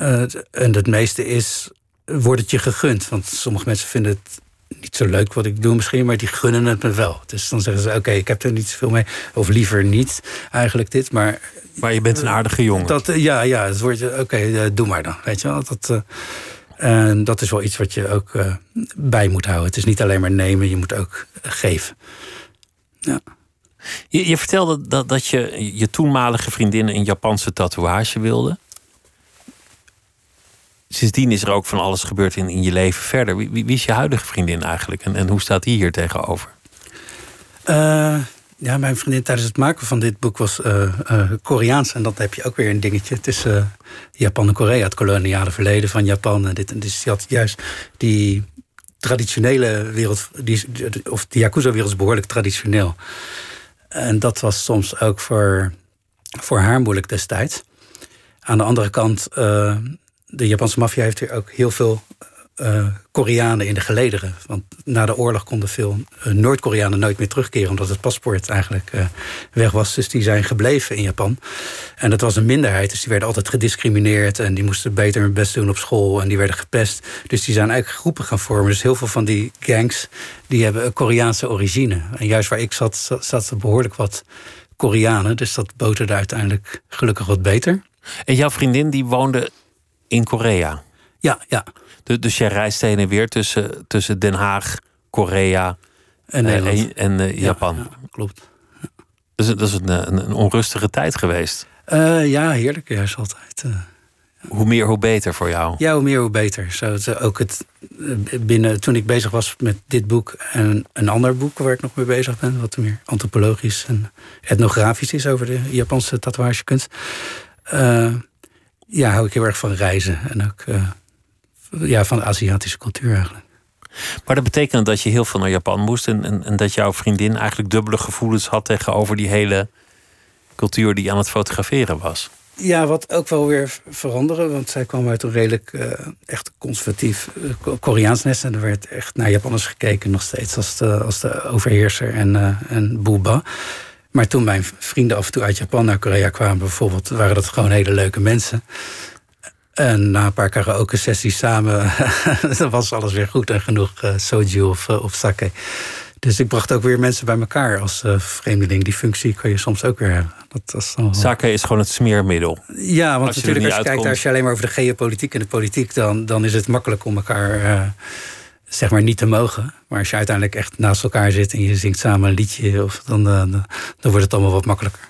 uh, en het meeste is. Wordt het je gegund? Want sommige mensen vinden het niet zo leuk wat ik doe misschien, maar die gunnen het me wel. Dus dan zeggen ze, oké, ik heb er niet zoveel mee. Of liever niet, eigenlijk dit. Maar, maar je bent een aardige jongen. Dat, ja, ja, het wordt, oké, okay, doe maar dan. Weet je wel, dat... En dat is wel iets wat je ook uh, bij moet houden. Het is niet alleen maar nemen, je moet ook geven. Ja. Je, je, vertelde dat, dat je je toenmalige vriendin een Japanse tatoeage wilde. Sindsdien is er ook van alles gebeurd in, in je leven verder. Wie, wie, wie is je huidige vriendin eigenlijk en, en hoe staat die hier tegenover? Uh, ja, mijn vriendin tijdens het maken van dit boek was uh, uh, Koreaans. En dat heb je ook weer een dingetje. Is uh, Japan en Korea, het koloniale verleden van Japan. En dit, en dus die had juist die traditionele wereld, die, of de Yakuza-wereld is behoorlijk traditioneel. En dat was soms ook voor, voor haar moeilijk destijds. Aan de andere kant, de Japanse maffia heeft hier ook heel veel uh, Koreanen in de gelederen. Want na de oorlog konden veel uh, Noord-Koreanen nooit meer terugkeren, omdat het paspoort eigenlijk uh, weg was. Dus die zijn gebleven in Japan. En dat was een minderheid, dus die werden altijd gediscrimineerd en die moesten beter hun best doen op school en die werden gepest. Dus die zijn eigenlijk groepen gaan vormen. Dus heel veel van die gangs die hebben een Koreaanse origine. En juist waar ik zat, zat er behoorlijk wat Koreanen. Dus dat boterde uiteindelijk gelukkig wat beter. En jouw vriendin die woonde in Korea? Ja, ja. Dus jij reist heen en weer tussen, tussen Den Haag, Korea en, en, en uh, Japan. Ja, ja, klopt. Dus dat is een, een, een, onrustige tijd geweest. Uh, ja, heerlijk. Ja, is altijd. Uh, Hoe meer, hoe beter voor jou. Ja, hoe meer, hoe beter. Zo, ook het, eh, binnen, toen ik bezig was met dit boek en een ander boek waar ik nog mee bezig ben, wat meer antropologisch en etnografisch is over de Japanse tatoeagekunst. Uh, ja, hou ik heel erg van reizen en ook ja, van de Aziatische cultuur eigenlijk. Maar dat betekent dat je heel veel naar Japan moest en, en, en dat jouw vriendin eigenlijk dubbele gevoelens had tegenover die hele cultuur die aan het fotograferen was. Ja, wat ook wel weer veranderen. Want zij kwam uit een redelijk uh, echt conservatief uh, Koreaans nest. En er werd echt naar Japanners gekeken nog steeds als de, als de overheerser en, uh, en boeba. Maar toen mijn vrienden af en toe uit Japan naar Korea kwamen bijvoorbeeld... waren dat gewoon hele leuke mensen. En na een paar karaoke sessies samen... dan was alles weer goed en genoeg soju of, of sake. Dus ik bracht ook weer mensen bij elkaar als uh, vreemdeling. Die functie kan je soms ook weer hebben. Dat, is Sake is gewoon het smeermiddel. Ja, want als natuurlijk als je kijkt, als je alleen maar over de geopolitiek en de politiek... dan, dan is het makkelijk om elkaar uh, zeg maar niet te mogen. Maar als je uiteindelijk echt naast elkaar zit en je zingt samen een liedje... Of, dan, dan wordt het allemaal wat makkelijker.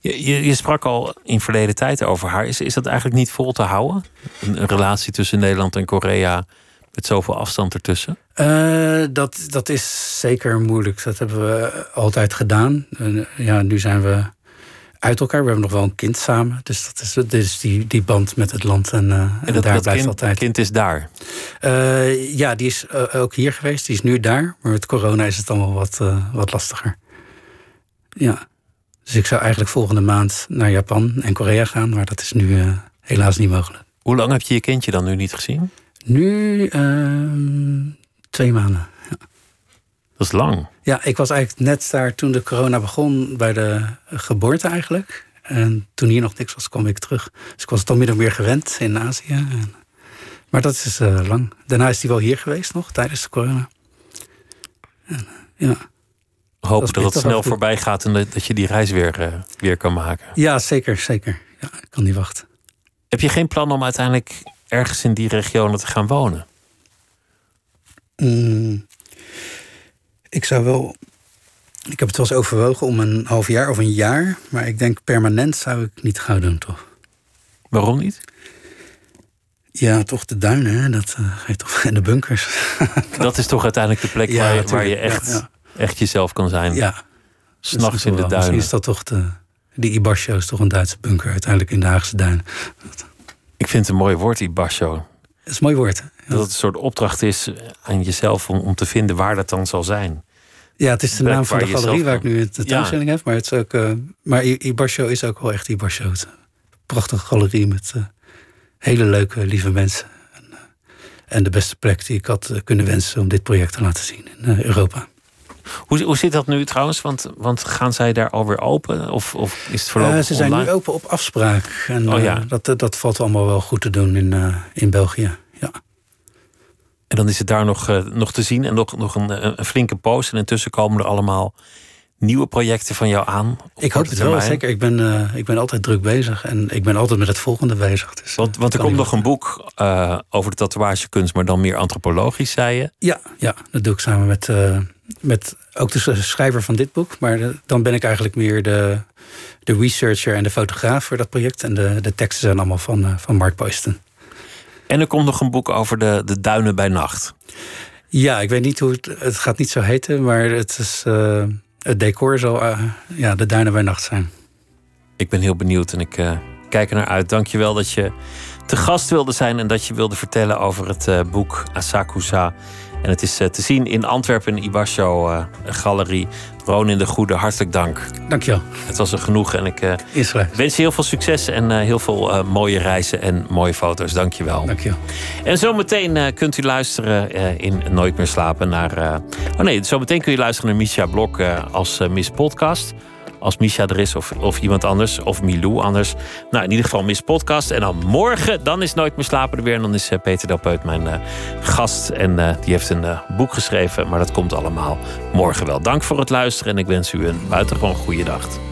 Je, je, je, sprak al in verleden tijd over haar. Is, is dat eigenlijk niet vol te houden? Een, een relatie tussen Nederland en Korea met zoveel afstand ertussen? Uh, dat, dat is zeker moeilijk. Dat hebben we altijd gedaan. Uh, ja, nu zijn we uit elkaar. We hebben nog wel een kind samen. Dus dat is, dus die, die band met het land. En, uh, en, en dat, daar dat blijft kind, altijd. kind is daar? ja, die is ook hier geweest. Die is nu daar. Maar met corona is het allemaal wat, wat lastiger. Ja. Dus ik zou eigenlijk volgende maand naar Japan en Korea gaan. Maar dat is nu helaas niet mogelijk. Hoe lang heb je je kindje dan nu niet gezien? Nu uh, twee maanden. Ja. Dat is lang. Ja, ik was eigenlijk net daar toen de corona begon, bij de geboorte eigenlijk. En toen hier nog niks was, kwam ik terug. Dus ik was al min of meer gewend in Azië. En, maar dat is uh, lang. Daarna is hij wel hier geweest nog, tijdens de corona. En, ja. Hopen dat, dat het snel voorbij gaat en dat, dat je die reis weer, uh, weer kan maken. Ja, zeker, zeker. Ja, ik kan niet wachten. Heb je geen plan om uiteindelijk ergens in die regionen te gaan wonen? Mm, ik zou wel. Ik heb het wel eens overwogen om een half jaar of een jaar. Maar ik denk permanent zou ik niet gauw doen, toch? Waarom niet? Ja, toch de duinen, hè? Dat uh, geeft toch. En de bunkers. dat is toch uiteindelijk de plek ja, waar, je, waar, je echt, ja, ja. Echt jezelf kan zijn. Ja. S'nachts in de duinen. Misschien is dat toch de. Die Ibasho is toch een Duitse bunker uiteindelijk in de Haagse duinen. Ik vind het een mooi woord, Ibasho. Dat is een mooi woord. Ja. Dat het een soort opdracht is aan jezelf om, om te vinden waar dat dan zal zijn. Ja, het is de naam van de galerie waar ik nu de tentoonstelling ja. heb. Maar, het is ook, uh, maar Ibasho is ook wel echt Ibasho. Het prachtige galerie met uh, hele leuke, lieve mensen. En, uh, en, de beste plek die ik had kunnen wensen om dit project te laten zien in Europa. Hoe, hoe zit dat nu trouwens? Want, want gaan zij daar alweer open? Of, of is het voorlopig uh, Ze zijn online? nu open op afspraak. En, oh, ja. uh, dat, dat valt allemaal wel goed te doen in, uh, in België. Ja. En dan is het daar nog, nog te zien en nog, nog een, een flinke poos. En intussen komen er allemaal nieuwe projecten van jou aan? Ik hoop het wel, zeker. Ik ben, uh, ik ben altijd druk bezig en ik ben altijd met het volgende bezig. Dus, want, want er komt nog een boek uh, over de tatoeagekunst, maar dan meer antropologisch, zei je? Ja, ja dat doe ik samen met, uh, met ook de schrijver van dit boek. Maar de, dan ben ik eigenlijk meer de, de researcher en de fotograaf voor dat project. En de, de teksten zijn allemaal van, van Mark Poyston. En er komt nog een boek over de, de duinen bij nacht. Ja, ik weet niet hoe het... Het gaat niet zo heten, maar het is het decor zal uh, ja, de duinen bij nacht zijn. Ik ben heel benieuwd en ik kijk er naar uit. Dankjewel dat je te gast wilde zijn en dat je wilde vertellen over het boek Asakusa. En het is te zien in Antwerpen, in Ibasho Galerie. Ronin de Goede, hartelijk dank. Dankjewel. Het was er genoeg en ik wens je heel veel succes en heel veel mooie reizen en mooie foto's. Dankjewel. Dankjewel. En zometeen kunt u luisteren in Nooit meer slapen naar... oh nee, zometeen kun je luisteren naar Misha Blok als Miss Podcast als Misha er is of, of iemand anders. Of Milou anders. Nou, in ieder geval Miss Podcast. En dan morgen, dan is Nooit meer slapen er weer. En dan is uh, Peter Delpeut mijn uh, gast. En uh, die heeft een boek geschreven. Maar dat komt allemaal morgen wel. Dank voor het luisteren. En ik wens u een buitengewoon goede dag.